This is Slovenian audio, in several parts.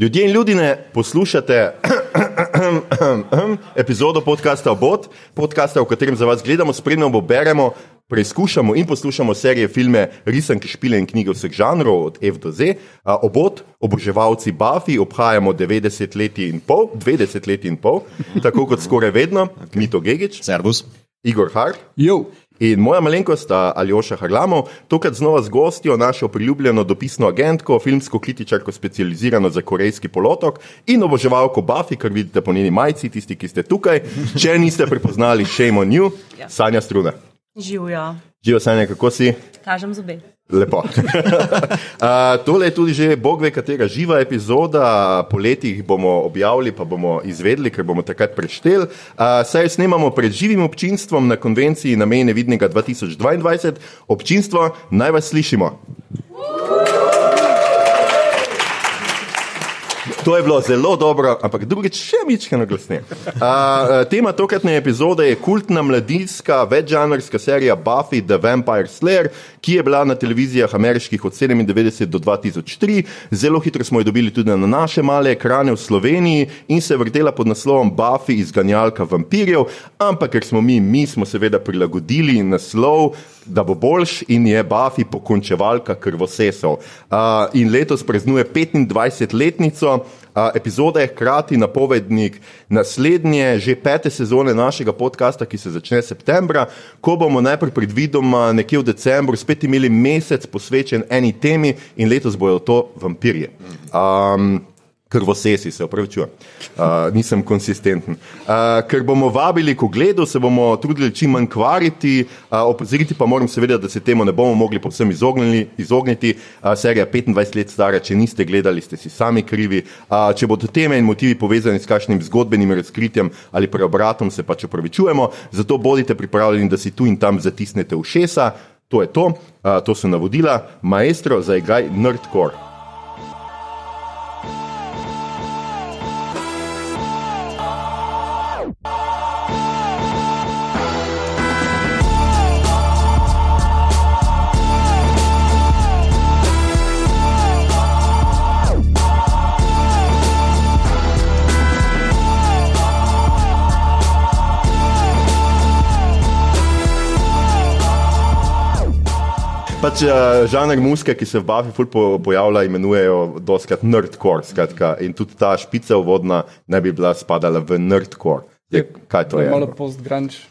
Ljudje in ljudje, poslušate epizodo podcasta Obot, podcasta, v katerem za vas gledamo, spremljamo, beremo, preizkušamo in poslušamo serije, filme, risanke, špile in knjige vseh žanrov, od F do Z. Obot, oboževalci Buffy, obhajamo 90 let in pol, 20 let in pol, tako kot skoraj vedno, Mito Gigič, Servus. Igor Hart. Jo. In moja malenkost, Aljoša Harlamo, tokrat znova z gostjo, našo priljubljeno dopisno agentko, filmsko kritičarko, specializirano za korejski polotok in oboževalko Buffy, kar vidite po njeni majici, tisti, ki ste tukaj. Če niste prepoznali, shame on you, Ja. Sanja Struna. Živijo, Živijo, Sanja, kako si? kažem zobe. Lepo. uh, tole je tudi že bog ve, katera živa epizoda, po letih bomo objavili, pa bomo izvedli, ker bomo takrat prešteli. Uh, saj snemamo pred živim občinstvom na konvenciji na meji nevidnega 2022. Občinstvo, naj vas slišimo. To je bilo zelo dobro, ampak drugič še mičkano glasneje. Uh, tema tokratne epizode je kultna mladinska večžanrska serija Buffy the Vampire Slayer, ki je bila na televizijah ameriških od 97 do 2003. Zelo hitro smo jo dobili tudi na naše male ekrane v Sloveniji in se vrtela pod naslovom Buffy izganjalka vampirjev, ampak ker smo mi, mi smo seveda prilagodili naslov, da bo boljš in je Buffy pokončevalka krvosesov. Uh, in letos praznuje 25-letnico. Uh, epizode je hkrati napovednik naslednje, že pete sezone našega podcasta, ki se začne septembra, ko bomo najprej predvidoma nekje v decembru spet imeli mesec posvečen eni temi in letos bojo to vampirje. Um, Krvosesi, se upravičujem, uh, nisem konsistenten. Uh, ker bomo vabili k ogledu, se bomo trudili čim manj kvariti, uh, opozoriti pa moram seveda, da se temu ne bomo mogli povsem izognili, izogniti. Uh, serija 25 let stara, če niste gledali, ste si sami krivi. Uh, če bodo teme in motivi povezani s kakšnim zgodbenim razkritjem ali preobratom, se pač upravičujemo. Zato bodite pripravljeni, da si tu in tam zatisnete ušesa. To je to, uh, to so navodila, maestro, zaigraj nerdcore. Pač uh, žanr muske, ki se v Buffy ful po, pojavlja, imenujejo doskrat nerdcore. Skratka, in tudi ta špica vodna ne bi bila spadala v nerdcore. Je, kaj to je? Malo post-grunge.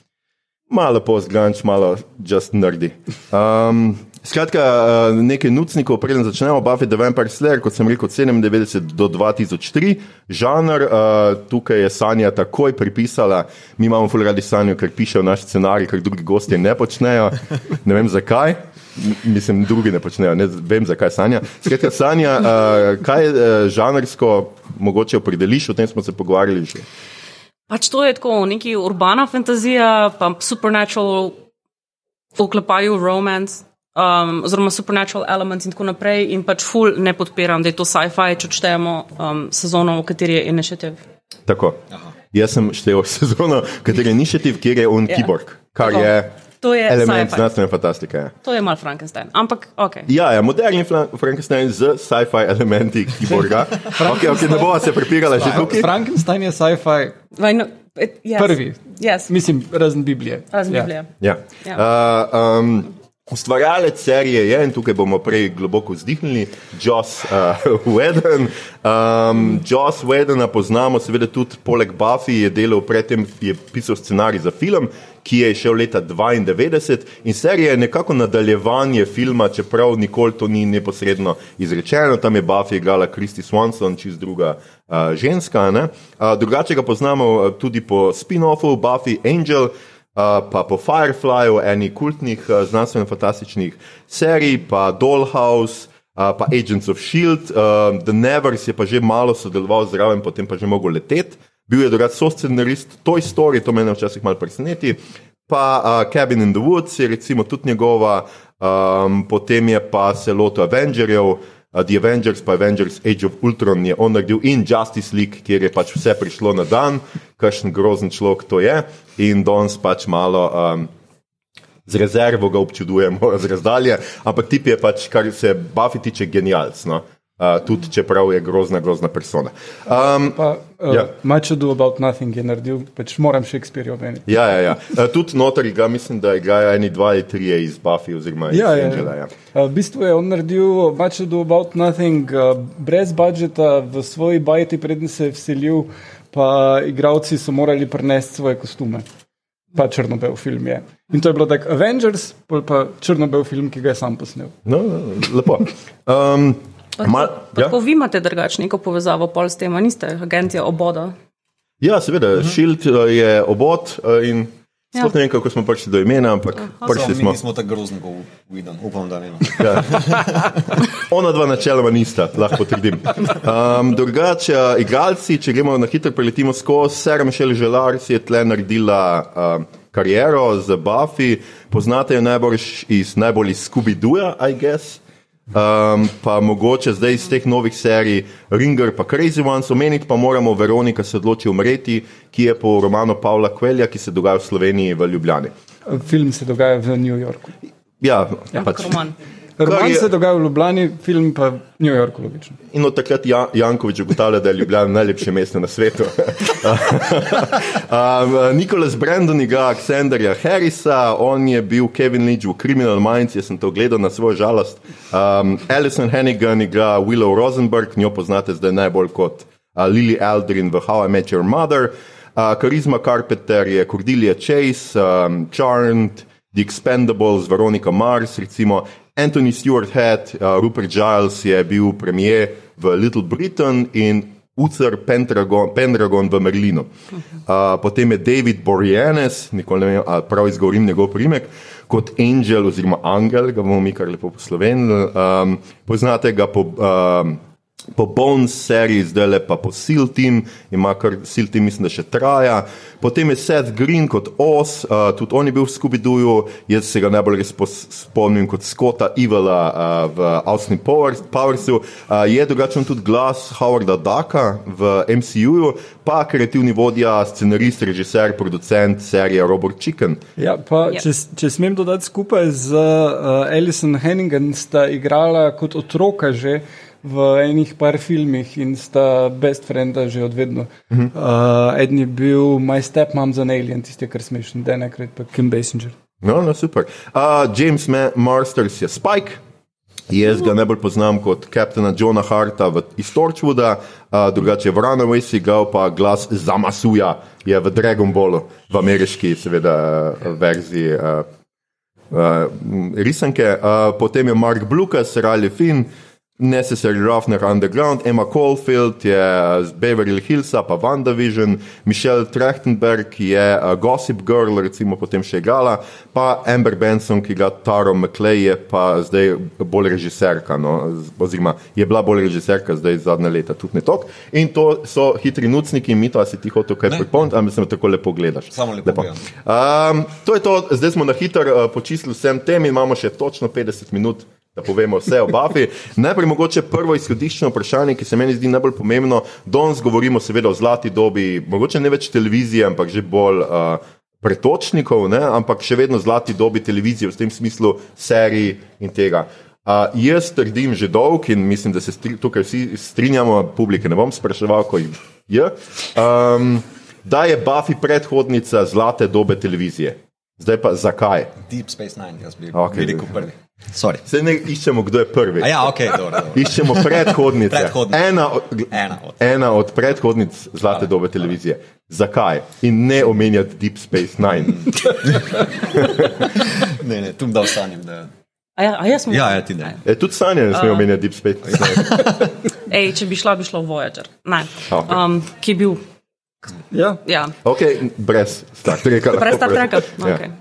Malo post-grunge, malo just nerdy. Um, skratka, uh, nekaj nucnikov, preden začnemo Buffy the Vampire Slayer, kot sem rekel, od 97 do 2003. Žanr, uh, tukaj je Sanja takoj pripisala, mi imamo ful radi Sanjo, ker pišejo naš scenarij, ker drugi gostje ne počnejo. Ne vem zakaj. Mislim, drugi ne počnejo, ne vem, zakaj Sanja. Skratka, Sanja, uh, kaj uh, žanrsko mogoče opredeliš, o tem smo se pogovarjali že. Pač to je tako, neki urbana fantazija, pa supernatural, v oklepaju romance, um, oziroma supernatural elements in tako naprej. In pač ful ne podpiram, da je to sci-fi, če odštejemo um, sezono, v kateri je initiative. Tako. Jaz sem štel sezono, kateri je initiativ, kjer je on Ja. keyboard, kar Tako. je, To je element sci-fi. znanstvene fantastike. ja. To je mal Frankenstein, ampak ok. Ja, ja, moderni Frankenstein z sci-fi elementi keyboarda. okay, okay, ne bova se prepirala že tukaj. Frankenstein je sci-fi yes. prvi. Yes. Mislim, razen Biblije. Razen Ja. Biblije. Ja. Ja. Uh, um, ustvarjalec serije je, in tukaj bomo prej globoko vzdihnili, Joss uh, Whedon. Um, Joss Whedona poznamo, seveda tudi poleg Buffy je delal, predtem je pisal scenarij za film, ki je šel leta 92 in serija je nekako nadaljevanje filma, čeprav nikoli to ni neposredno izrečeno. Tam je Buffy igrala Kristi Swanson, čist druga uh, ženska. Uh, drugače ga poznamo uh, tudi po spin-offu Buffy Angel. Uh, pa po Fireflyju, eni kultnih uh, znanstveno-fantastičnih serij, pa Dollhouse, uh, pa Agents of Shield, uh, The Nevers je pa že malo sodeloval zraven, potem pa že mogel leteti. Bil je drugač soscenarist Toy Story, to me včasih malo preseneti. Pa uh, Cabin in the Woods je recimo tudi njegova, um, potem je pa se lotil Avengerjev, uh, The Avengers, pa Avengers Age of Ultron je on naredil in Justice League, kjer je pač vse prišlo na dan, kakšen grozen človek to je. In danes pač malo um, z rezervo ga občudujemo, z razdalje, ampak tip je pač, kar se Buffy tiče, genialc. No? Uh, tudi čeprav je grozna, grozna persona. Um, Pa, uh, Ja. ja. Much ado about nothing je naredil, pač moram Shakespeare omeniti. ja, ja, ja. Uh, tudi noter igra, mislim, da igrajo eni dva ali trije iz Buffy oziroma iz Ja, ja, Angela. Ja. ja. Uh, v bistvu je on naredil Much ado about nothing uh, brez budžeta v svoji bajti, preden se je vselil, pa igravci so morali prenesti svoje kostume. Pa črno-bel film je. In to je bilo tako Avengers, pa črno-bel film, ki ga je sam posnel. No, lepo. Um, mal, Pa ja? Tako vi imate drugačno neko povezavo pol s tem, a niste agencija oboda. ja, seveda, Shield uh, je obot uh, in Ja. sploh ne vem, kako smo prišli do imena, ampak prišli Mi smo. nismo tako grozni, kot vidim. Upam, da ne. no. Ona dva načeloma nista, lahko potrdim. Um, drugače, uh, igralci, če gremo na hitro, preletimo skozi, Sarah Michelle Želar si je tle naredila um, kariero z Buffy, poznate jo najbolj iz najbolj iz Scooby-Dooja, I guess. Um, pa mogoče zdaj iz teh novih serij Ringer pa Crazy Ones, omeniti pa moramo Veronika se odloči umreti, ki je po romanu Pavla Kvelja, ki se dogaja v Sloveniji v Ljubljani. Film se dogaja v New Yorku. Ja, pač, Roman. Roman je- se dogaja v Ljubljani, film pa v New Yorku, logično. In od takrat ja, Jankovič ugotavlja, da je Ljubljana najlepše mesto na svetu. um, Nikolas Brandon igra Aleksandra Harrisa, on je bil Kevin Lynch v Criminal Minds, jaz sem to gledal na svojo žalost. Um, Alison Hannigan igra Willow Rosenberg, njo poznate zdaj najbolj kot uh, Lily Aldrin v How I Met Your Mother. Uh, Karizma Carpenter je Cordelia Chase, um, Charmed, The Expendables, Veronica Mars, recimo Anthony Stewart Head, uh, Rupert Giles je bil premijer v Little Britain in Uther Pendragon, Pendragon v Merlinu. Uh, potem je David Boreanaz, nikoli ne vem, ali prav izgovorim njegov primek, kot Angel oziroma Angel, ga bomo mi kar lepo poslovenili. Um, poznate ga po. Um, po Bones seriji, zdaj le pa po Seal Team, ima kar Seal Team, mislim, da še traja. Potem je Seth Green kot Oz, uh, tudi on je bil v Scooby-Dooju, jaz se ga najbolj res spomnim kot Scotta Evela uh, v Austin Powers, Powersu. Uh, je drugačen tudi glas Howarda Ducka v MCU-ju, pa kreativni vodja, scenarist, režiser, producent serije Robot Chicken. Ja, pa, Ja. če, če smem dodati skupaj z uh, Alison Hennigan, sta igrala kot otroka že v enih par filmih in sta best frenda že od vedno. Uh -huh. uh, eden je bil My Stepmom's an Alien, tisti, kar smešen, da enkrat pa Kim Basinger. No, no, super. Uh, James Ma Marsters je Spike. Jaz ga najbolj poznam kot kapitana Johna Harta iz Torchwooda, uh, drugače v Runaways igal pa glas Zamasuja, je v Dragon Ballu, v ameriški, seveda, uh, verziji uh, uh, risanke. Uh, potem je Mark Blukas, Riley Finn, Necessary Roughness Underground, Emma Caulfield je z Beverly Hillsa, pa WandaVision, Michelle Trachtenberg je uh, Gossip Girl, recimo potem še igrala, pa Amber Benson, ki igra Taro McClay, je pa zdaj bolj režiserka, no, oziroma je bila bolj režiserka zdaj zadnja leta, tudi ne tok. In to so hitri nucniki, mi to, a si ti hotel kaj pripomniti, ali se tako lepo gledaš. Samo lepo gledam. Um, to je to, zdaj smo na hitro uh, počistili vsem tem in imamo še točno 50 minut. Da povemo vse o Buffy. Najprej mogoče prvo izhodiščno vprašanje, ki se meni zdi najbolj pomembno. Danes govorimo seveda o zlati dobi, mogoče ne več televizije, ampak že bolj uh, pretočnikov, ne? ampak še vedno zlati dobi televizije v tem smislu serij in tega. Uh, jaz trdim že dolg in mislim, da se stri, tukaj vsi strinjamo, publike ne bom spraševal, ko jih je, um, da je Buffy predhodnica zlate dobe televizije. Zdaj pa zakaj? Deep Space Nine, jaz bi okay. rekel prvi. Sorry. Se ne iščemo, kdo je prvi. A ja, ok, dobro. dobro. Iščemo predhodnice. Predhodnice. Ena, od, Ena od. ena od predhodnic zlate dobe televizije. Zakaj? In ne omenjati Deep Space Nine. Ne, ne, tu da ostanem. Da... A ja, a jaz sem. Ja, ja, ti ne. E, tudi Sanja ne sme omenjati Deep Space Nine. Ej, če bi šla, bi šla v Voyager. Ne. Okej. Um, ki je bil. Ja, Ja. Ok, brez Star Treka. Brez Star Treka. Ja. Okay.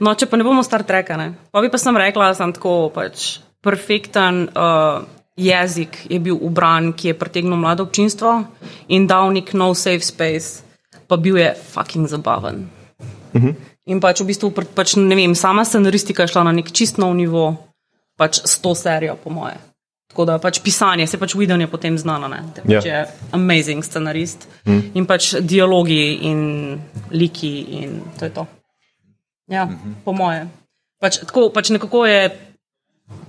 No, če pa ne bomo Star Treka, ne. pa bi pa sem rekla, da sem tako pač perfekten uh, jezik je bil ubran, ki je pritegnil mlado občinstvo in dal nek nov safe space, pa bil je fucking zabaven. Uh -huh. In pač v bistvu, pač, ne vem, sama scenaristika je šla na nek čist nov nivo, pač s to serijo, po moje. Tako da pač pisanje, se pač Whedon je potem znano, ne. Ja. Pač je amazing scenarist. Mm. In pač dialogi in liki in to je to. Ja, mm -hmm. po moje. Pač, tako, pač nekako je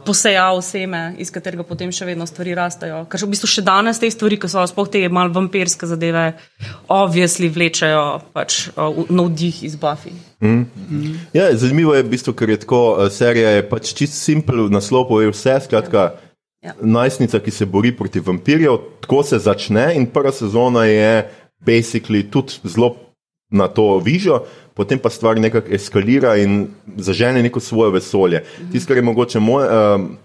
posejal seme, iz katerega potem še vedno stvari rastejo. Ker v bistvu še danes te stvari, ki so sploh te mal vampirske zadeve, obvisli vlečejo pač navdih iz Buffy. Ja, zanimivo je, v bistvu, ker je tako, eh, serija je pač čist simpel, naslov je vse, skratka, Ja. Najstnica, ki se bori proti vampirjev, tako se začne in prva sezona je basically tudi zelo na to vižo, potem pa stvar nekako eskalira in zažene neko svoje vesolje. Tisto, kar je mogoče moj. Um,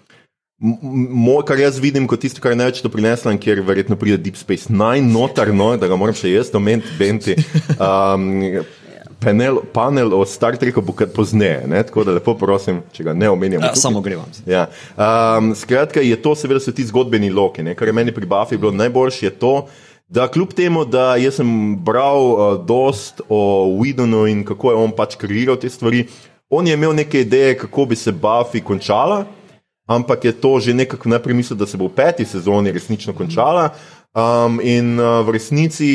Moj, kar jaz vidim kot tisto, kar je največ doprineslo, in kjer verjetno pride Deep Space Nine, notarno, da ga moram še jaz omeniti, Benti. Um, panel, panel o Star Treku bo kar pozneje, ne? tako da lepo prosim, če ga ne omenjamo. Ja, samo grevam. Ja. Um, skratka, je to seveda so ti zgodbeni loki. Ne? Kar je meni pri Buffy bilo najboljše, je to, da kljub temu, da jaz sem bral uh, dost o Widonu in kako je on pač kreiral te stvari, on je imel neke ideje, kako bi se Buffy končala, ampak je to že nekako najprej mislil, da se bo v peti sezoni resnično končala. Um, in uh, v resnici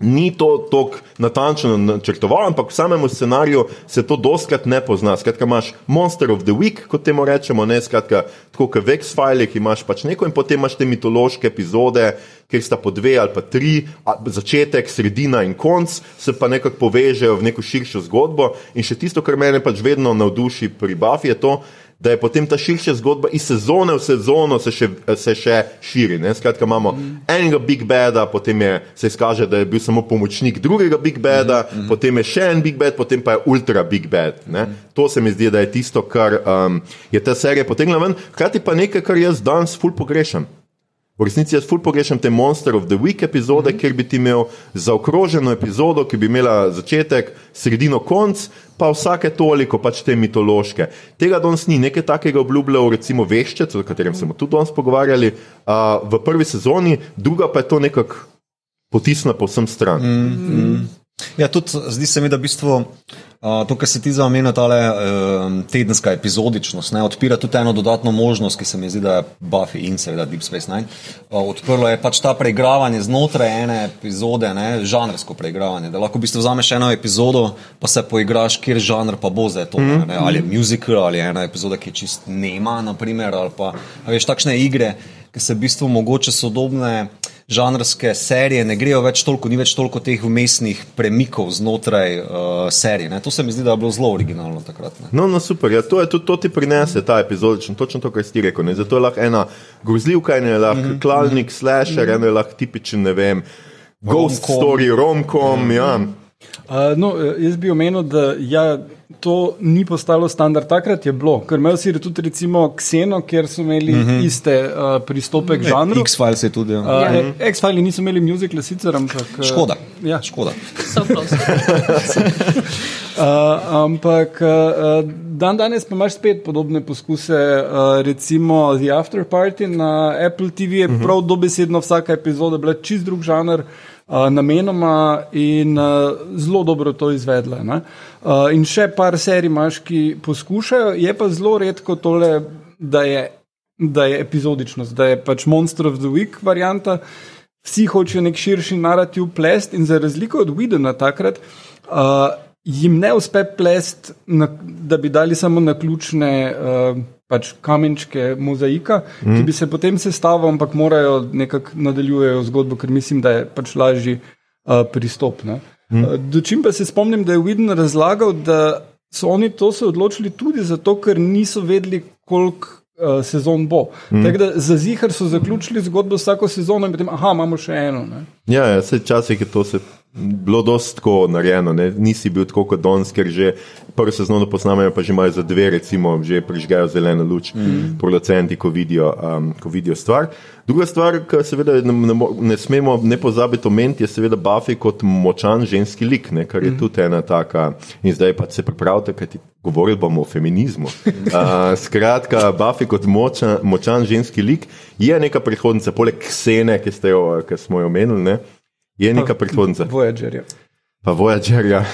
ni to tako natančno načrtoval, ampak v samem scenariju se to doskrat ne pozna. Skratka, imaš Monster of the Week, kot temu rečemo, ne skratka, tako kot v X-Filih imaš pač neko in potem imaš te mitološke epizode, kjer sta po dve ali pa tri, začetek, sredina in konc, se pa nekako povežejo v neko širšo zgodbo. In še tisto, kar mene pač vedno navduši pri Buffy, je to, da je potem ta širša zgodba iz sezone v sezono se še, se še širi. Ne? Skratka, imamo mm. enega Big Bada, potem je, se izkaže, da je bil samo pomočnik drugega Big Bada, mm -hmm. potem je še en Big Bad, potem pa je Ultra Big. Ne? Mm. To se mi zdi, da je tisto, kar um, je ta serija potegnila ven, hkrati pa nekaj, kar jaz danes ful pogrešam. V resnici jaz ful pogrešam te Monster of the Week epizode, mm -hmm. kjer bi ti imel zaokroženo epizodo, ki bi imela začetek, sredino, konc, pa vsake toliko pač te mitološke. Tega danes ni, nekaj takega obljubljal, recimo Veščec, o katerem smo tudi danes pogovarjali, uh, v prvi sezoni, druga pa je to nekako potisnila povsem stran. Mm. Ja, tudi zdi se mi, da v bistvu uh, to, kar se ti zamenja, ta uh, tedenska epizodičnost, ne, odpira tudi eno dodatno možnost, ki se mi zdi, da je Buffy in seveda Deep Space Nine. Uh, odprlo je pač ta preigravanje znotraj ene epizode, ne, žanrsko preigravanje. Da lahko v bistvu vzameš eno epizodo, pa se poigraš, kjer žanr pa bo za to. Ne, ne, ali je musical, ali je ena epizoda, ki je čist nema, naprimer, ali pa a veš takšne igre, ki se v bistvu mogoče sodobne žanrske serije ne grejo več toliko, ni več toliko teh umestnih premikov znotraj uh, serije. Ne. To se mi zdi, da je bilo zelo originalno takrat. Ne. No, no, super, ja, to, je, to, to ti prinese ta epizodičen, točno to, kar si ti rekel. Ne? Zato je lahko ena grozljivka, ena je lahko mm -hmm. klalnik, slasher, mm -hmm. ena je lahko tipičen, ne vem, ghost Rom-com. story, romkom. Mm -hmm. ja. Uh, no, jaz bi omenil, da ja, to ni postalo standard. Takrat je bilo, ker imel si tudi recimo Kseno, kjer so imeli mm -hmm. iste uh, pristope k žanru. X-Files je tudi. Ja. Uh, ja. X-Fili niso imeli muzikla sicer, ampak. Uh, Škoda. Ja. Škoda. So close. Uh, ampak uh, dan danes pa imaš spet podobne poskuse, uh, recimo The After Party na Apple TV je uh -huh. prav dobesedno vsaka epizoda bila čist drug žanr. Uh, namenoma in uh, zelo dobro to izvedla. ne. Uh, in še par serij imaš, ki poskušajo, je pa zelo redko tole, da je, da je epizodičnost, da je pač Monster of the Week varianta. Vsi hočejo nek širši narativ plest, in za razliko od Widena takrat. Uh, Jim ne uspe plest, na, da bi dali samo na ključne uh, pač kamenčke mozaika, mm. ki bi se potem sestavili, ampak morajo nekako nadaljujejo zgodbo, ker mislim, da je pač lažji uh, pristop. ne. Mhm. Uh, Dočim pa se spomnim, da je Widen razlagal, da so oni to se odločili tudi zato, ker niso vedeli, koliko uh, sezon bo. Mm. Tako da za zihar so zaključili zgodbo vsako sezono in potem, aha, imamo še eno. Ne. Ja, ja vse časih je to se bilo dosti tako narejeno, ne? nisi bil tako kot danes, ker že prvo sezono posnamejo, pa že imajo za dve, recimo, že prižgajo zeleno luč, mm. producenti, ko vidijo, um, ko vidijo stvar. Druga stvar, ki seveda ne, ne, ne smemo ne pozabiti omeniti, je seveda Buffy kot močan ženski lik, ne? kar je mm. tudi ena taka, in zdaj pa se pripravite, kaj ti govorili bomo o feminizmu. Uh, skratka, Buffy kot močan, močan ženski lik je neka prihodnica, poleg Ksene, ki, ste jo, ki smo jo omenili, ne? Je neka prihodnica. Voyagerja. Pa Voyagerja.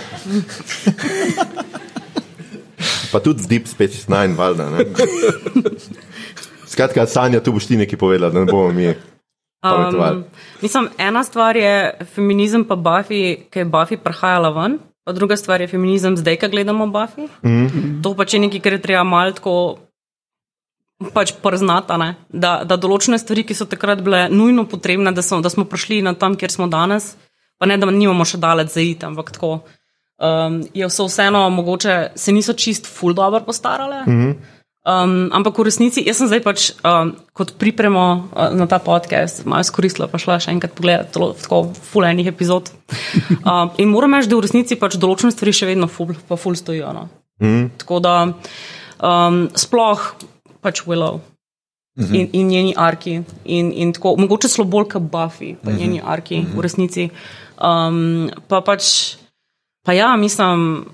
pa tudi z Deep Space Nine, valjda. ne. Skratka, Sanja, tu boš ti nekaj povedala, da ne bomo mi. Um, mislim, ena stvar je feminizem, pa Buffy, ki je Buffy prihajala ven. Pa druga stvar je feminizem, zdaj, ko gledamo Buffy. Mm -hmm. To pač je nekaj, kar je treba malo tako pač priznati, ne, da, da določene stvari, ki so takrat bile nujno potrebne, da, so, da smo prišli na tam, kjer smo danes, pa ne da nimamo še daleč zaiti, ampak tako. Um, je vse vseeno, mogoče se niso čist ful dobro postarale. Mm -hmm. Um, ampak v resnici, jaz sem zdaj pač um, kot pripremo uh, na ta podcast, malo izkoristila, pa šla še enkrat pogledati tolo, tako fulejnih epizod. Um, in moram reči, da v resnici pač določene stvari še vedno ful, pa ful stojijo. No. Mm. Tako da um, sploh pač Willow. Mm -hmm. in, in njeni arki, in, in tako, mogoče celo bolj kot Buffy, pa mm -hmm. njeni arki mm -hmm. v resnici. Um, pa pač, pa ja, mislim,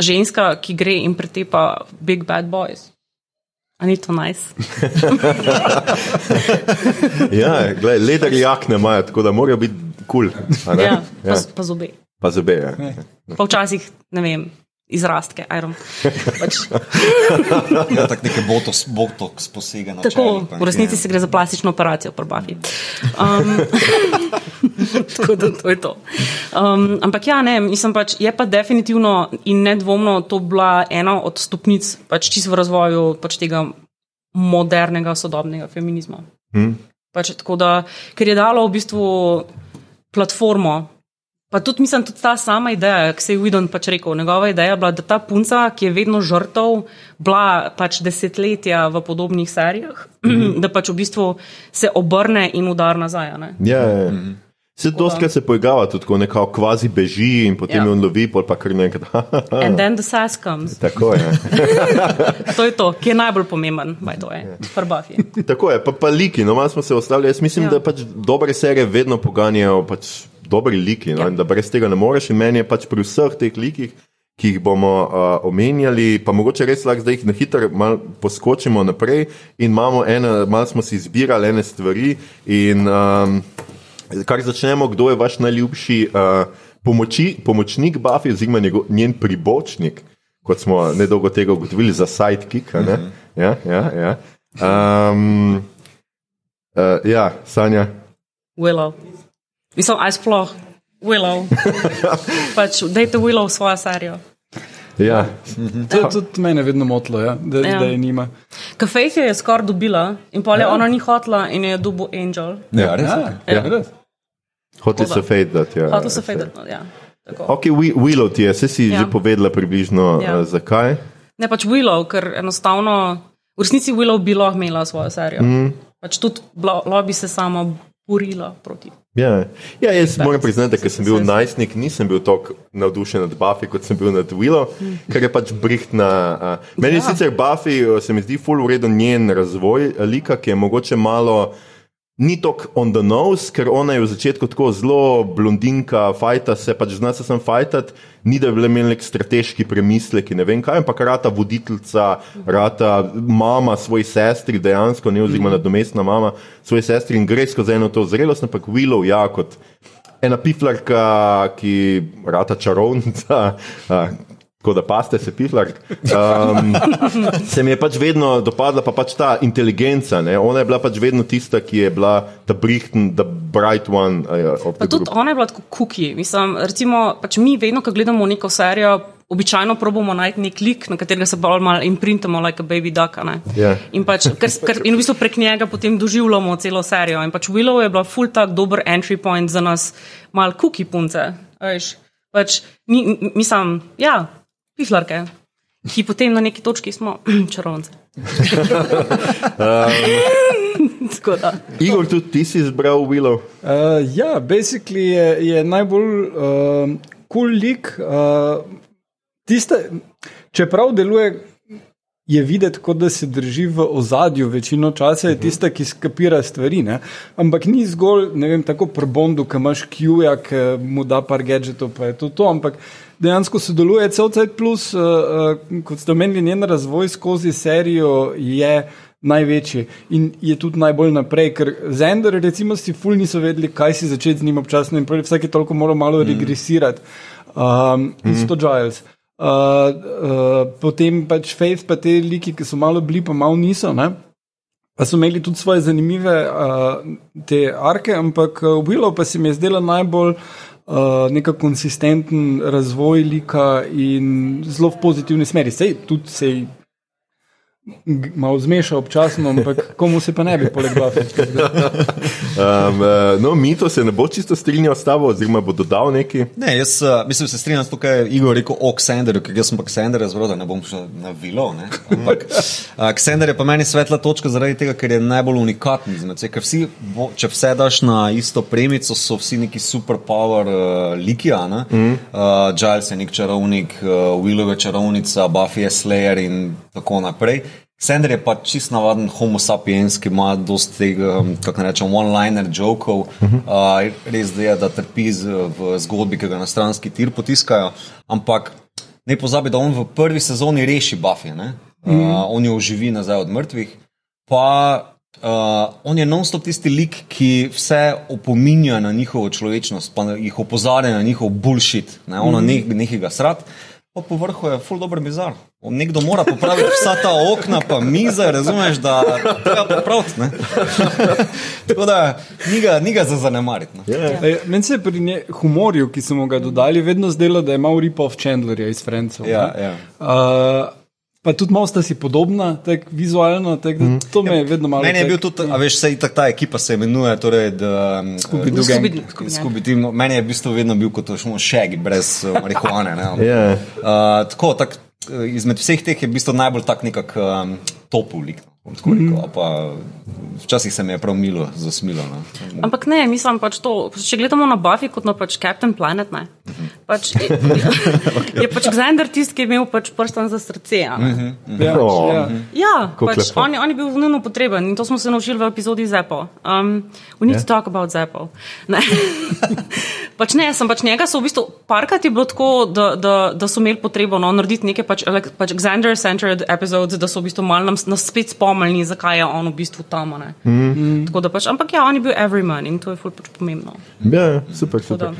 ženska, ki gre in pretepa Big Bad Boys. Ali ni to najs? Nice? ja, gledaj, leder jakne imajo, tako da morajo biti kul. Cool, ja, pa, ja. pa zobe. Pa zobe, ja. Pa včasih, ne vem, izrastke, ajrom. Pač. ja, tako neke botox, botox posega na Tako, v resnici ja. se gre za plastično operacijo, prbavi. Um, tako da to je to. Um, ampak ja, ne, mislim pač, je pa definitivno in nedvomno to bila ena od stopnic pač čisto v razvoju pač tega modernega, sodobnega feminizma. Hmm. Pač, da, ker je dalo v bistvu platformo Pa tudi, mislim, tudi ta sama ideja, ki se je Widon pač rekel, njegova ideja je bila, da ta punca, ki je vedno žrtev, bila pač desetletja v podobnih serijah, mm -hmm. da pač v bistvu se obrne in udar nazaj. Ja, ja, ja. Mm -hmm. Se skrat se pojgava, tudi ko nekako kvazi beži in potem ja. on lovi, pol pa kar nekaj. And then the sass comes. Tako je. to je to, ki je najbolj pomemben, baj to je, prbafi. Tako je, pa, pa liki, no malo smo se ostali. Jaz mislim, ja. da pač dobre serije vedno poganjajo pač dobri liki no, ja. da brez tega ne moreš. In meni je pač pri vseh teh likih, ki jih bomo uh, omenjali, pa mogoče res lahko zdaj na hitro poskočimo naprej in imamo eno, malo smo si izbirali ene stvari. In um, kar začnemo, kdo je vaš najljubši uh, pomoči, pomočnik Buffy, oziroma njen pribočnik. Kot smo nedolgo tega ugotovili za sidekick. Mm -hmm. ja, ja, ja. Um, uh, ja, Sanja. Willow. Mislim, aj sploh, Willow. pač, dajte Willow svojo serijo. Ja. To je tudi mene vedno motilo, ja, da, ja. da je nima. Kafejf je skoraj dobila in pa je ja. ona ni hotla in je dobil Angel. Ja, res. Ja, ja. ja. Hoteli so fejdat. Ja. Hoteli so fejdat, ja. Ok, Willow ti je, se si ja. že povedala približno ja. uh, zakaj? Ne pač Willow, ker enostavno, v resnici Willow bi lahko imela svojo serijo. Mm. Pač tudi bi se samo borila proti. Ja, ja jaz Bad. moram priznati, da sem bil najstnik, nisem bil tako navdušen nad Buffy, kot sem bil nad Willow, ker je pač brihtna. Uh, meni ja. sicer Buffy se mi zdi full uredu njen razvoj, lika, ki je mogoče malo ni tako on the nose, ker ona je v začetku tako zelo blondinka, fajta se, pač zna se sem fajtat, ni da bi imel nek strateški premislek, ne vem kaj, ampak rata voditeljica, rata mama svoji sestri, dejansko ne oziroma nadomestna mama svoji sestri in gre skozi eno to zrelost, ampak Willow, ja, kot ena piflarka, ki rata čarovnica. Tako da paste se piflar. Um, se mi je pač vedno dopadla pa pač ta inteligenca. Ne? Ona je bila pač vedno tista, ki je bila ta brihten, ta bright one. Uh, tudi ona je bila tako kuki. Mislim, recimo, pač mi vedno, ko gledamo neko serijo, običajno probujemo najti nek lik, na katerega se bolj malo imprintamo, like a baby duck. Yeah. Ja. In, pač, ker, ker, in v bistvu prek njega potem doživljamo celo serijo. In pač Willow je bila full tak dober entry point za nas, mal kuki punce. Pač, ni, mislim, ja piflarke, ki potem na neki točki smo čarovnice. um, Igor, tudi ti si izbral Willow. Uh, ja, basically je, je najbolj uh, cool lik. Uh, tiste, čeprav deluje. Je videti, kot da se drži v ozadju, večino časa je tista, ki skapira stvari. Ne? Ampak ni zgolj, ne vem, tako prbondu, ki imaš Q-ja, ki mu da par gadgetov, pa je to to. Ampak dejansko sodeluje cel plus, uh, uh, kot ste omenili, njen razvoj skozi serijo je največji in je tudi najbolj naprej, ker Zender, recimo, si ful niso vedeli, kaj si začeti z njim občasno in pravi, vsake toliko mora malo mm. regresirati. Um, mm. sto Giles. Uh, uh, potem pač Faith, pa te liki, ki so malo bili, pa malo niso. Ne? Pa so imeli tudi svoje zanimive uh, te arke, ampak Willow pa se mi je zdela najbolj uh, uh, neka konsistenten razvoj lika in zelo v pozitivni smeri. Sej tudi sej. Malo zmeša občasno, ampak komu se pa ne bi poleg Buffy. Um, uh, no, Mito se ne bo čisto strinjal s tabo, oziroma bo dodal nekaj. Ne, jaz uh, mislim, se strinjam s to, kar je Igor rekel o Ksenderju, ker jaz sem pa Ksender razbral, da ne bom šel na vilo. Ne? Ampak uh, Ksender je pa meni svetla točka zaradi tega, ker je najbolj izmed vseh. Ker vsi, bo, če vse daš na isto premico, so vsi neki superpower uh, liki, a ne? Mm. Uh, Giles je nek čarovnik, uh, Willow je čarovnica, Buffy je Slayer in tako naprej. Sender je pa čist navaden homo sapiens, ki ima dosti tega, um, kako rečem, one-liner jokov. Uh, res da je, da trpi z, v zgodbi, ki ga na stranski tir potiskajo. Ampak ne pozabi, da on v prvi sezoni reši Buffy. ne. Uh, on jo oživi nazaj od mrtvih. Pa uh, on je non-stop tisti lik, ki vse opominja na njihovo človečnost, pa jih opozarja na njihov bullshit. Ne? Ono mm. ne, nekega srat. Pa po vrhu je full dobro bizar. Nekdo mora popraviti vsa ta okna, pa mize, razumeš, da treba popraviti. ne. Tako da ni ga, ni ga za zanemariti. no. Ej, Meni se je pri nje, humorju, ki smo mu ga dodali, vedno zdelo, da je malo rip-off Chandlerja iz Francov. Ja, ja. Uh, pa tudi malo sta si podobna, tako vizualno, tak, da, to me je vedno malo. Meni je bil tudi, a veš, sej tak ta ekipa se imenuje, torej, da Scooby-Doo gang. Scooby- Scooby- ja. Scooby Team. Meni je v bistvu vedno bil kot šegi brez uh, marihuane. ne. Ja. Uh, tako, tak, uh, izmed vseh teh je v bistvu najbolj tak nekak um, topul rekel, a Pa, včasih se mi je prav milo zasmilo. No. Ampak ne, mislim pač to. Če gledamo na Buffy kot na pač Captain Planet, ne. Pač, je, je pač Xander tisti, ki je imel pač prstan za srce. a ne. Ja, Oh. ja. Ja, Kako pač lepo. on, on je bil nujno potreben in to smo se naučili v epizodi Zepo. Um, we need yeah. to talk about Zepo. Ne. pač ne, sem pač njega, so v bistvu parkrat je bilo tako, da, da, da so imeli potrebo no, narediti neke pač, pač Xander-centered episodes, da so v bistvu malo nam, nas spet spomnili, zakaj je on v bistvu tam. Mm. Tako da pač, ampak ja, on je bil everyman in to je ful pač pomembno. Ja, super, Tako super. da-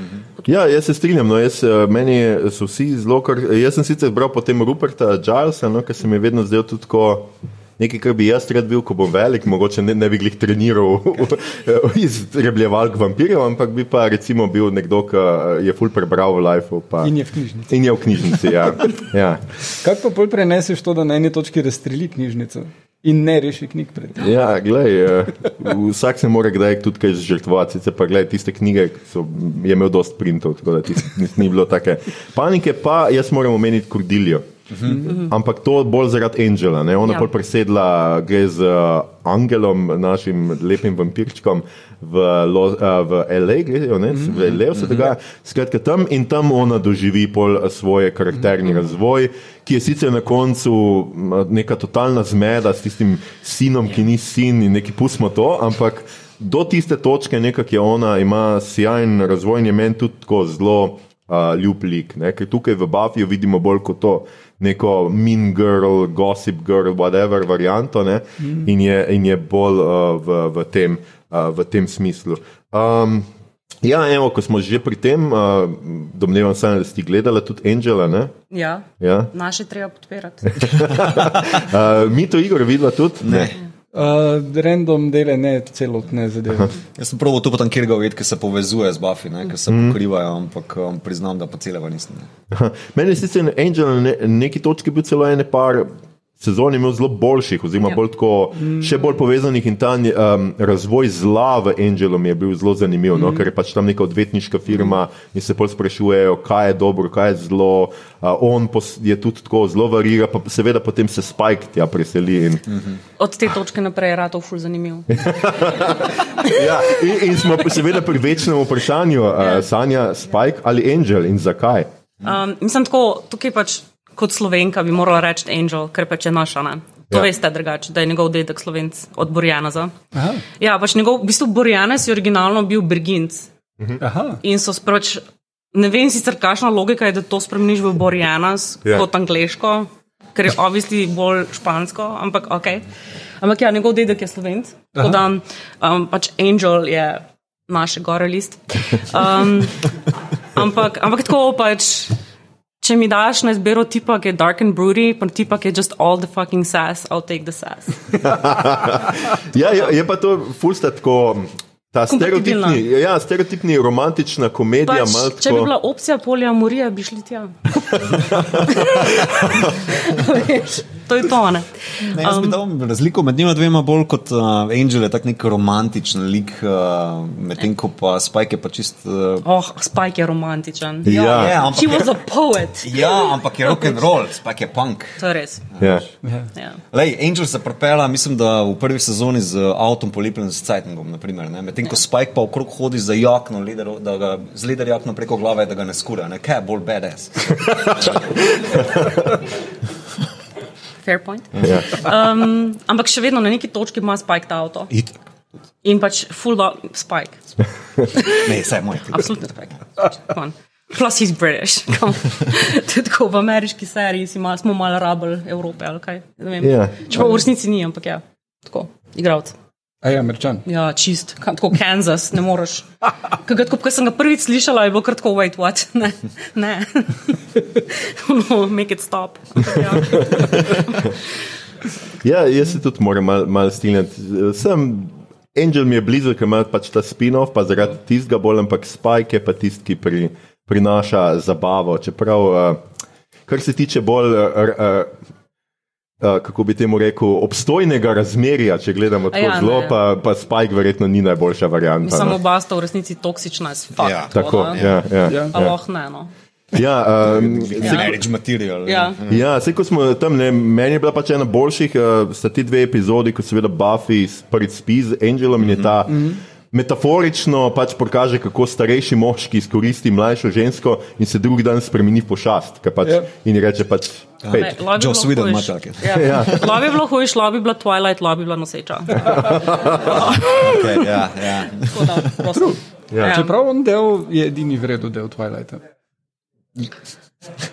Ja, jaz se strinjam. No, jaz, eh, meni so vsi zelo, kar, jaz sem sicer bral potem Ruperta Gilesa, no, ker se mi je vedno zdel tudi tako. Nekaj, kar bi jaz rad bil, ko bom velik, mogoče ne, ne bi glih treniral izrebljevalk vampirjev, ampak bi pa recimo bil nekdo, ki je ful prebral v Lifeu. Pa, In je v knjižnici. in je v knjižnici. Ja. Ja. Kako pa bolj preneseš to, da na eni točki razstreli knjižnico in ne reši knjig pred tem? Ja, glej, eh, vsak se mora kdaj tudi kaj žrtvovati. Sicer pa gledaj, tiste knjige so, je imel dost printov, tako da tist, ni bilo take panike. Pa jaz moram omeniti Kordilijo. Ampak to bolj zaradi Angela. Ne? Ona Ja. ja. bolj presedla, gre z uh, Angelom, našim lepim vampirčkom v, Lo, uh, v L.A., gledajo, ne? v L.A. se dogaja. Skratka, tam in tam ona doživi pol svoj karakterni razvoj, ki je sicer na koncu neka totalna zmeda s tistim sinom, ki ni sin in neki pustimo to, ampak do tiste točke nekako je ona, ima sjajen razvoj in je meni tudi tako zelo uh, ljub lik. Ne? Ker tukaj v Buffyju vidimo bolj kot to neko mean girl, gossip girl, whatever varianto ne? in, je, in je bolj uh, v, v, tem, uh, v tem smislu. Um, ja, evo, ko smo že pri tem, uh, domnevam se, da si gledala tudi Angela. Ne? Ja, Ja. naše treba podpirati. Uh, mi to igro videla tudi? Ne. Uh, random dele, ne celotne zadeve. Jaz sem prav tu kjer ga videti, ki se povezuje z Buffy, ne, ki se mm. pokrivajo, ampak um, priznam, da pa celega nisem. Meni je sicer Angel na ne, neki točki bil celo ene par sezon imel zelo boljših, oziroma Ja. bolj tako, še bolj povezanih in ta um, razvoj zla v Angelu mi je bil zelo zanimiv, mm. no, ker je pač tam neka odvetniška firma in se bolj sprašujejo, kaj je dobro, kaj je zlo. Uh, on pos, je tudi tako zelo varira, pa seveda potem se Spike tja preseli. In, Od te točke naprej je ratov ful zanimiv. ja, in, in smo seveda pri večnem vprašanju, uh, Sanja, Spike ali Angel in zakaj. Um, mislim, tako, tukaj pač kot slovenka bi morala reči Angel, ker pač je naša. Ne? To Ja. veste drugače, da je njegov dedek slovenc od Borjana. Ja, pač njegov, v bistvu Borjanec je originalno bil Berginc. Aha. In so pač, ne vem sicer, kakšna logika je, da to spremeniš v Borjanas Ja. kot angliško, ker je obvisli bolj špansko, ampak ok. Ampak ja, njegov dedek je slovenc. Tako da um, pač Angel je naš gore list. Um, ampak, ampak tako pač. Če mi daš na izbiro tipa, ki je dark and broody, pa tipa, ki je just all the fucking sass, I'll take the sass. Ja, je, je pa to fulsta tako. Ta stereotipni, ja, stereotipni romantična komedija. Pač, malo če bi bila opcija polijamorija, bi šli tja. To je to. Ne? Ne, jaz bi Um, dal razliko med njima dvema bolj kot uh, Angel je tak nek romantičen lik, uh, medtem ko pa Spike je pa čist. Uh, Oh, Spike je romantičen. Ja. je, ampak He was je, a poet. ja, ampak je rock and roll, Spike je punk. To je res. Ja. Ja. Lej, Angel se propela, mislim, da v prvi sezoni z avtom polepljen s ne? medtem ko Spike pa okrog hodi z jakno, leder, da ga z leder jakno preko glave, da ga ne skura, ne? kaj je bolj badass. Fair point. Ja. Um, ampak še vedno na neki točki ima Spike ta avto. It. In pač full dog Spike. Ne, je moj. Absolutno Spike. Plus he's British. Tako v ameriški seriji si mal, smo malo rabili Evrope ali kaj. Ne vem. Ja. Čeprav v resnici ni, ampak ja. Tako, igravc. A je američan. Ja, čist, tako Kansas, ne moreš. Kaj, ko, ko sem ga prvič slišala, je bilo kar tako, wait, what? Ne, ne. no, make it stop. Ja. Ja, jaz se tudi moram malo mal strinjati. Sem, Angel mi je blizu, ker ima pač ta spin-off, pa zaradi tistega bolj, ampak Spike je pa tisti, ki pri, prinaša zabavo. Čeprav, uh, kar se tiče bolj, uh, uh, kako bi temu rekel, obstojnega razmerja, če gledamo tako ja, ne, zelo, ja. pa, pa Spike verjetno ni najboljša varianta. Samo no. oba sta v resnici toksična, s fakt. Ja, Tako, no. ja, ja, Ja. ja. A lahko ne, no. ja, um, Ja. Marriage material. Ja. Ja, vse ko smo tam, ne, meni je bila pač ena boljših, uh, sta ti dve epizodi, ko seveda Buffy prvič spi z Angelom in je ta. Mm -hmm. Metaforično pač pokaže, kako starejši moški izkoristi mlajšo žensko in se drugi dan spremeni v pošast. Pač, Ja. In reče pač, bi Joe Sweden ima take. Ja. Lahko bi bilo hujš, lahko bi bila Twilight, lahko bi bila noseča. Okay, ja, ja. Da. Ja. Ja. Čeprav on del je edini vredu del Twilighta.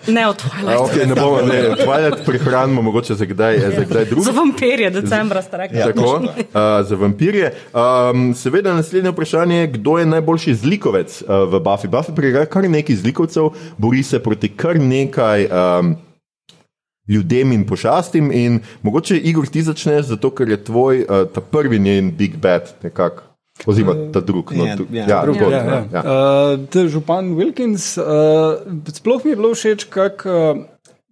Ne od Twilight. okay, ne bomo, ne, Twilight prihranimo mogoče za kdaj, za kdaj Za drugega. vampirje, decembra ste rekli. Tako, uh, za vampirje. Um, seveda, naslednje vprašanje je, kdo je najboljši zlikovec uh, v Buffy. Buffy prihaja kar nekaj zlikovcev, bori se proti kar nekaj um, ljudem in pošastim. In mogoče, Igor, ti začneš, zato ker je tvoj uh, ta prvi njen Big Bad nekako. Oziroma, ta drug. No, Ja, tu, ja, ja, drug, tako, Ja, ja. ja. Uh, te župan Wilkins, uh, sploh mi je bilo všeč, kako uh,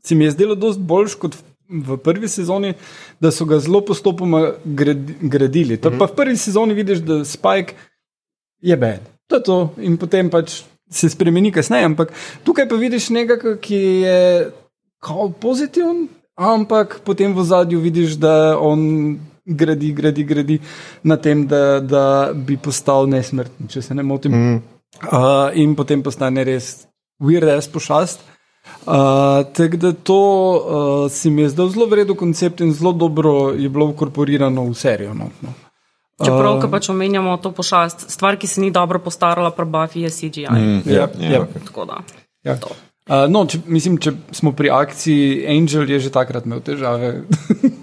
se mi je zdelo dosti boljš kot v- v prvi sezoni, da so ga zelo postopoma gradi, gradili. Mm -hmm. Pa v prvi sezoni vidiš, da Spike je bed. To je to in potem pač se spremeni kasneje, ampak tukaj pa vidiš nekaj, ki je kao pozitiven, ampak potem v zadju vidiš, da on gradi, gradi, gradi na tem, da, da bi postal nesmrten, če se ne motim. Mm. Uh, in potem postane res weird ass pošast. Uh, Tako da to uh, se mi je zdel zelo vreden koncept in zelo dobro je bilo inkorporirano v serijo. No, no. Čeprav, ko pač omenjamo to pošast, stvar, ki se ni dobro postarala, pri Buffy je CGI. Mm. Ja, ja. Ja. Tako da. Ja. Uh, no, če, mislim, če smo pri akciji, Angel je že takrat imel težave,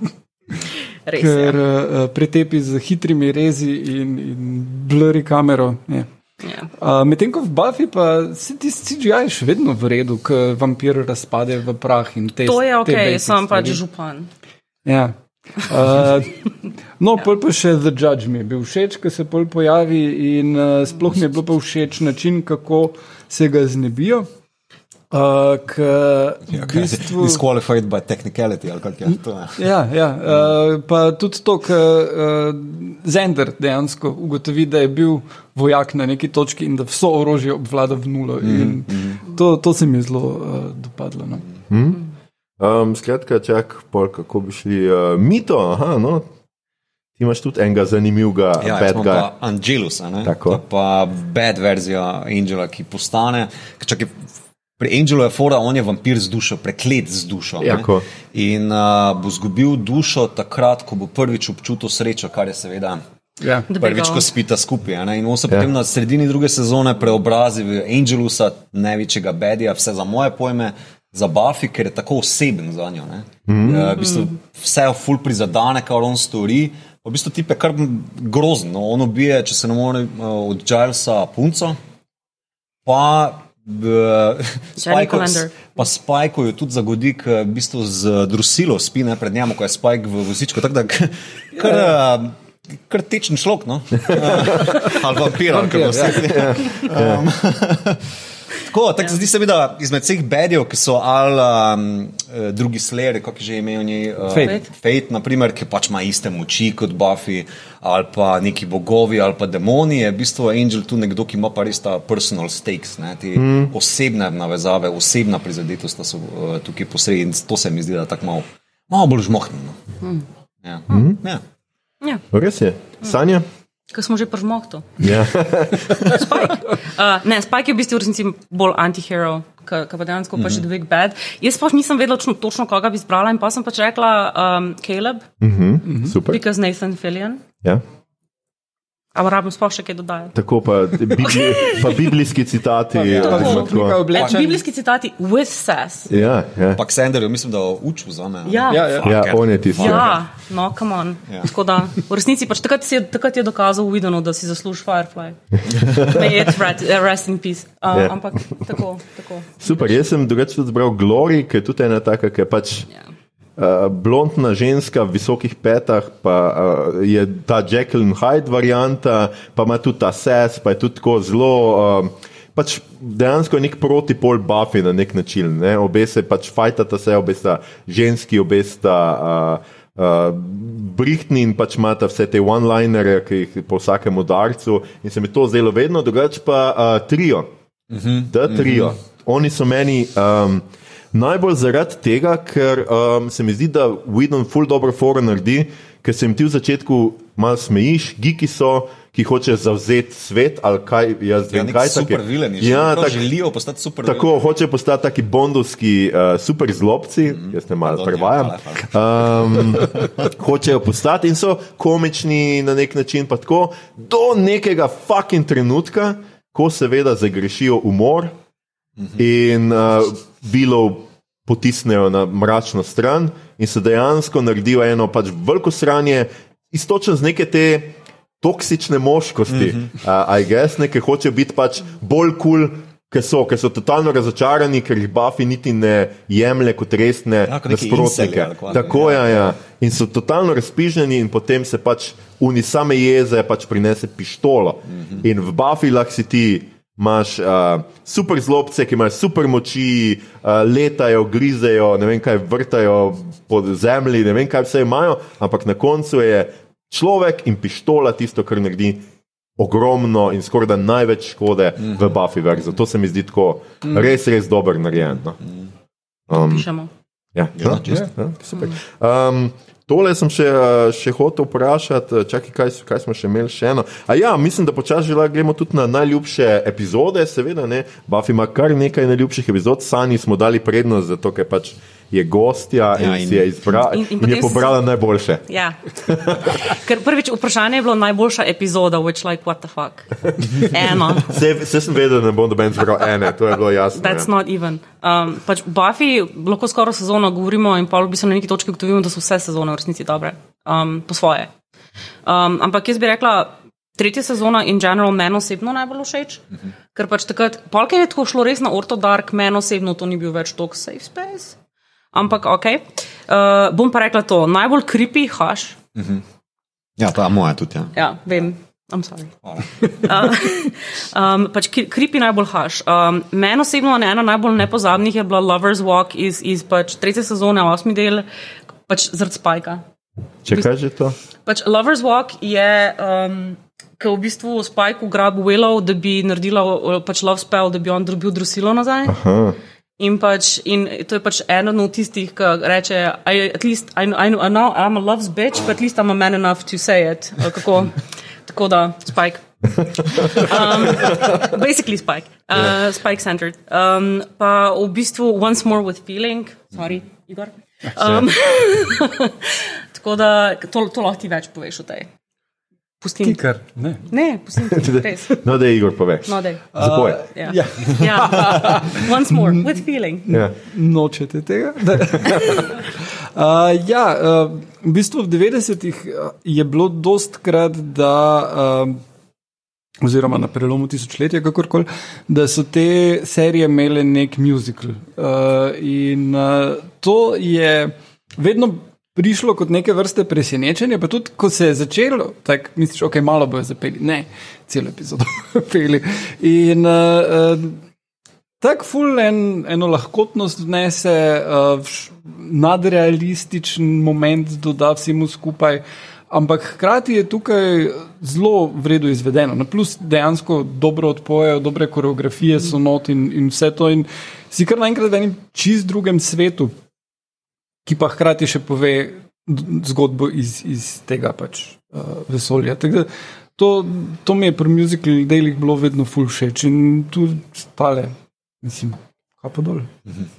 Res ker je. uh, pretepi z hitrimi rezi in, in blurry kamero. Je. Ja. Uh, Medtem ko v Buffy pa se ti CGI še vedno v redu, ker vampir razpade v prah in te To je ok, sem pač stvari. župan. Ja. Uh, no, pol pa še The Judge mi je bil všeč, ko se pol pojavi in uh, sploh mi je bil pa všeč način, kako se ga znebijo. Uh, k, Ja, v okay. bistvu, Disqualified by technicality ali kaj je to. je. ja, ja, uh, pa tudi to, ker uh, Zender dejansko ugotovi, da je bil vojak na neki točki in da vso orožje obvlada v nulo. In to, to se mi je zelo uh, dopadlo. No. Um, skratka, čak, pol, kako bi šli. Uh, mito, aha, no. Ti imaš tudi enega zanimivega Ja, pa Angelus, a ne? Tako. To je pa bad verzija Angela, ki postane. Čakaj, pri Angelu je fora, on je vampir z dušo, preklet z dušo. ne. Jako. In uh, bo izgubil dušo takrat, ko bo prvič občutil srečo, kar je seveda. Ja. Prvič, ko spita skupaj. a ne. In on se Ja. potem na sredini druge sezone preobrazi v Angelusa, največjega bedija, vse za moje pojme, za Buffy, ker je tako oseben za njo. Mm. Uh, v bistvu vse je ful prizadane, kar on stori. V bistvu tip je kar grozno. On ubije, če se ne more, uh, od Gilesa punco. Pa Colander. pa Spajko jo tudi zagodi, v bistvu z drusilo spi ne, pred njim, ko je Spajk v vozičku. Tako da kar, uh, kar tečen šlok, no? Ali vampir, ali kako se reče. Tako, tak, ja. Zdi se mi, da izmed vseh bedjev, ki so ali um, eh, drugi sleri, kot je že imel njej, uh, Fate. Fate, naprimer, ki pač ima iste moči kot Buffy, ali pa neki bogovi, ali pa demoni, je v bistvu Angel tu nekdo, ki ima pa res ta personal stakes, ne, te mm. osebne navezave, osebna prizadetost sta so uh, tukaj posredi in to se mi zdi, da tako malo, malo bolj žmohnjeno. Mm. Ja. Mm. Ja. Ja, Res je. Sanja? Ko smo že pržmohto. Ja. Spike. Uh, ne, Spike je v bistvu v resnici bolj antihero, ki pa dejansko pa še Mhm. The Big Bad. Jaz pa nisem vedela točno, točno koga bi izbrala in pa sem pač rekla um, Caleb, Super. because Nathan Fillion. Ja. Ampak rabim sploh še kaj dodajati. Tako pa, bibli, pa biblijski citati. Pa recimo Slika tako. oblečen. Biblijski citati with sass. Ja, ja. Pa Xanderju, mislim, da učil za me. Ja. Ja, ja. ja, on je tisti. Ja, no, come on. Ja. Ja. Tako da, v resnici pač takrat, si takrat je dokazal v Videnu, da si zasluži Firefly. May it uh, rest in peace. Uh, Ja. yeah. Ampak tako, tako. Super, jaz sem drugače zbral Glory, ki je tudi ena taka, ki pač. Ja. Uh, blondna ženska v visokih petah, pa uh, je ta and Hyde varianta, pa ima tudi ta ses, pa je tudi tako zelo. Uh, pač dejansko je nek protipol Buffy na nek način. Ne? Obe se pač fajtata se, obe sta ženski, obe sta. Uh, Uh, Brihtni in pač imata vse te one-linere, ki jih po vsakem udarcu, in se mi to zdelo vedno, drugače pa uh, trio. Uh -huh, da, trio. Uh -huh. Oni so meni um, najbolj zaradi tega, ker um, se mi zdi, da Widon full dobro foro naredi, ker se jim ti v začetku malo smejiš, giki so, ki hočejo zavzeti svet ali kaj, jaz Ja, vem, nek kaj super take- vileni. Ja, tak, želijo postati super Tako hoče postati taki bondovski uh, super zlobci, mm -hmm. jaz ne malo ja, prevajam. Um, hočejo postati in so komični na nek način, pa tako do nekega fucking trenutka, ko seveda zagrešijo umor mm -hmm. in uh, bilo potisnejo na mračno stran in se dejansko naredijo eno pač veliko sranje, istočno z neke te toksične moškosti, mm -hmm. uh, I guess, ne, ki hočejo biti pač bolj kul. Cool, Ker so, ker so totalno razočarani, ker jih Buffy niti ne jemlje kot resne Ja, kot nasprotnike. inceli ali kva. Tako Ja, je, ja. In so totalno razpiženi, in potem se pač uni same jeze, pač prinese pištolo. Mm -hmm. In v Buffy lahko si ti. Imáš uh, super zlobce, ki imajo super moči, uh, letajo, grizejo, ne vem kaj, vrtajo po zemlji, ne vem kaj vse imajo, ampak na koncu je človek in pištola tisto, kar naredi ogromno in skoraj da največ škode mm -hmm. v Buffy verzu. To se mi zdi tako res, res dobro narejen. No. Um, Pišemo. ja, Ja, čisto. ja, super. Um, Tole sem še, uh, še hotel vprašati, uh, čakaj, kaj, kaj smo še imeli še eno. A ja, mislim, da počasi lahko gremo tudi na najljubše epizode, seveda ne. Buffy ima kar nekaj najljubših epizod, Sani smo dali prednost, zato ker pač je gostja Ja, in in- si je izbrala in- in, in je potem si- pobrala najboljše. Ja. Ker prvič vprašanje je bilo najboljša epizoda, which like what the fuck. Eno. Vse, vse sem vedel, da ne bom doben zbral ene, to je bilo jasno. That's ja. not even. Um, pač Buffy lahko skoraj sezono govorimo in pa v bistvu na neki točki ugotovimo, da so vse sezone v resnici dobre, um, po svoje. Um, ampak jaz bi rekla, tretja sezona in general meni osebno najbolj všeč, uh -huh. ker pač takrat, polk je tako šlo res na ortodark, meni osebno to ni bil več tok safe space. Ampak ok. Uh, bom pa rekla to, najbolj creepy haš. Ja, ta moja tudi. Ja. Ja, vem. I'm sorry. Uh, um, pač kri- creepy najbolj haš. Um, Meni osebno ena najbolj nepozabnih je bila Lover's Walk iz, iz pač tretje sezone, osmi del, pač zaradi spajka. Če kaj že to? Pač Lover's Walk je, um, ki v bistvu Spike ugrabil Willow, da bi naredila uh, pač love spell, da bi on dobil drusilo nazaj. Aha. In, pač, in to je pač eden od tistih, ki reče: I, At least I, know- I, know, I know I'm a love's bitch, but at least I'm a man enough to say it. Kako, tako da, Spike. Um, basically, Spike. Uh, Spike centered. Um, pa v bistvu Once More with Feeling, sorry, Igor. Um, tako da, to, to lahko ti več poveš o tej. Pustim. Kikar, ne. Ne, pustim ti. No, da je Igor pove. No, dej. Zapoj. Ja. Ja. ja. Once more with feeling. Ja. Nočete tega? uh, ja, uh, v bistvu v 90-ih uh, je bilo dostkrat, da. Uh, Oziroma na prelomu tisočletja, kakorkoli, da so te serije imele nek musical. Uh, in uh, to je vedno prišlo kot neke vrste presenečenje, pa tudi ko se je začelo, tako misliš, ok, malo bojo zapeli. Ne, celo epizodo peli. In uh, uh, tako ful en, eno lahkotnost vnese, uh, nadrealističen moment doda vsemu skupaj. Ampak hkrati je tukaj zelo vredno izvedeno. Na plus dejansko dobro odpojejo, dobre koreografije so not in, in vse to. In si kar naenkrat v enem čist drugem svetu, ki pa hkrati še pove zgodbo iz, iz tega pač, uh, vesolja. Tako da To, to mi je pri muziklu delih bilo vedno ful všeč in tudi stale, mislim, kapo dol.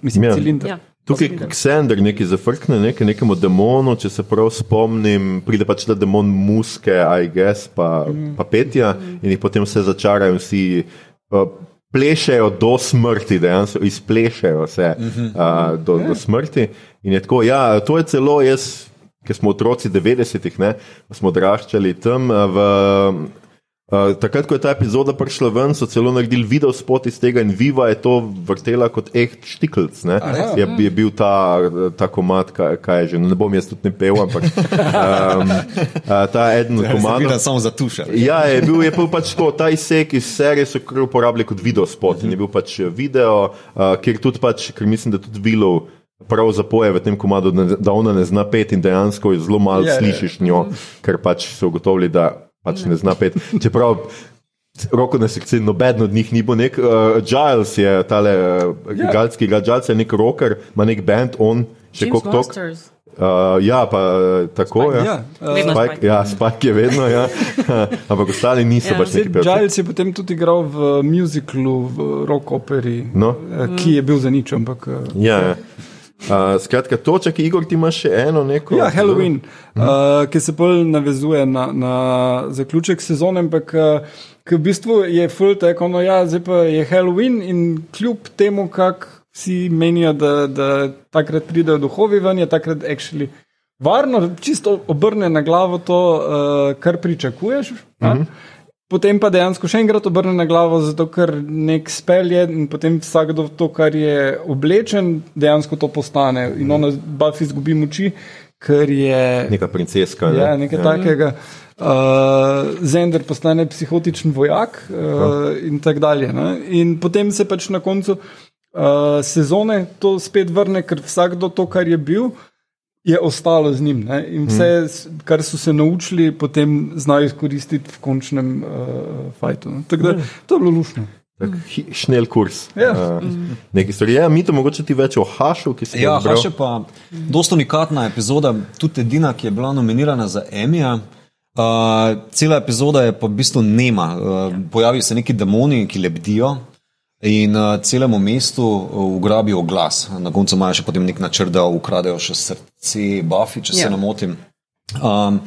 Mislim, Ja. cilinder. Ja. Tukaj Ksender nekaj zafrkne, nekaj, nekemu demonu, če se prav spomnim, pride pač ta demon muske, I guess, pa, pa petja in jih potem vse začarajo in vsi uh, plešejo do smrti, dejansko izplešejo se uh, do, do smrti. In je tako, ja, to je celo jaz, ki smo otroci 90-ih, ne, smo odraščali tam v. Uh, takrat, ko je ta epizoda prišla ven, so celo naredili video spot iz tega in Viva je to vrtela kot echt štiklc. ne. Je, je bil ta, ta komat, kaj, kaj je že, no, ne bom jaz tudi ne pel, ampak um, uh, ta eden od Videl komadov. samo za tuše. Ja, je bil, je bil pač to, ta izsek iz serije so kar uporabljali kot video spot in je bil pač video, uh, kjer tudi pač, ker mislim, da tudi Vilov prav zapoje v tem komadu, da, ona ne zna pet in dejansko jo zelo malo Ja, ja. slišiš njo, ker pač so ugotovili, da pač ne zna pet. Čeprav Roko na srce, noben od njih ni bil nek. Uh, Giles je tale, uh, Ja. galski igra, Giles je nek rocker, ima nek band, on še kot tok. Uh, ja, pa uh, tako je. Ja, uh, Spike, ja, Spike je vedno, ja. ampak ostali niso Ja. pač neki pevci. Giles je potem tudi igral v muziklu, v rock operi, No. eh, ki je bil za nič, ampak. eh, Ja, ja. Uh, skratka, točak, Igor, ti imaš še eno neko. Ja, Halloween, uh, ki se bolj navezuje na, na zaključek sezone, ampak uh, ki v bistvu je full tako, no ja, zdaj pa je Halloween in kljub temu, kak vsi menijo, da, da takrat pridejo duhovi ven, je takrat actually varno, čisto obrne na glavo to, uh, kar pričakuješ. Uh -huh. Potem pa dejansko še enkrat obrne na glavo, zato ker nek spel je in potem vsakdo to, kar je oblečen, dejansko to postane. In ona Buffy izgubi moči, ker je Neka princeska. Ne? ja, nekaj ja. takega. Uh, Zender postane psihotičen vojak uh, in tako dalje. Ne? In potem se pač na koncu uh, sezone to spet vrne, ker vsakdo to, kar je bil, je ostalo z njim. Ne? In vse, s- kar so se naučili, potem znajo izkoristiti v končnem uh, fajtu. ne. Tako da to je bilo lušno. Tak, hi- Šnel kurs. Ja. Uh, Nekaj stvari. Ja, mi to mogoče ti več o Hašu, ki si Ja, ga še pa dosta unikatna epizoda, tudi edina, ki je bila nominirana za Emija. Uh, cela epizoda je pa v bistvu nema. Uh, pojavijo se neki demoni, ki lebdijo in uh, celemu mestu uh, ugrabijo glas. Na koncu imajo še potem nek načrt, da ukradejo še srce Buffy, če se Ja. ne motim. Um,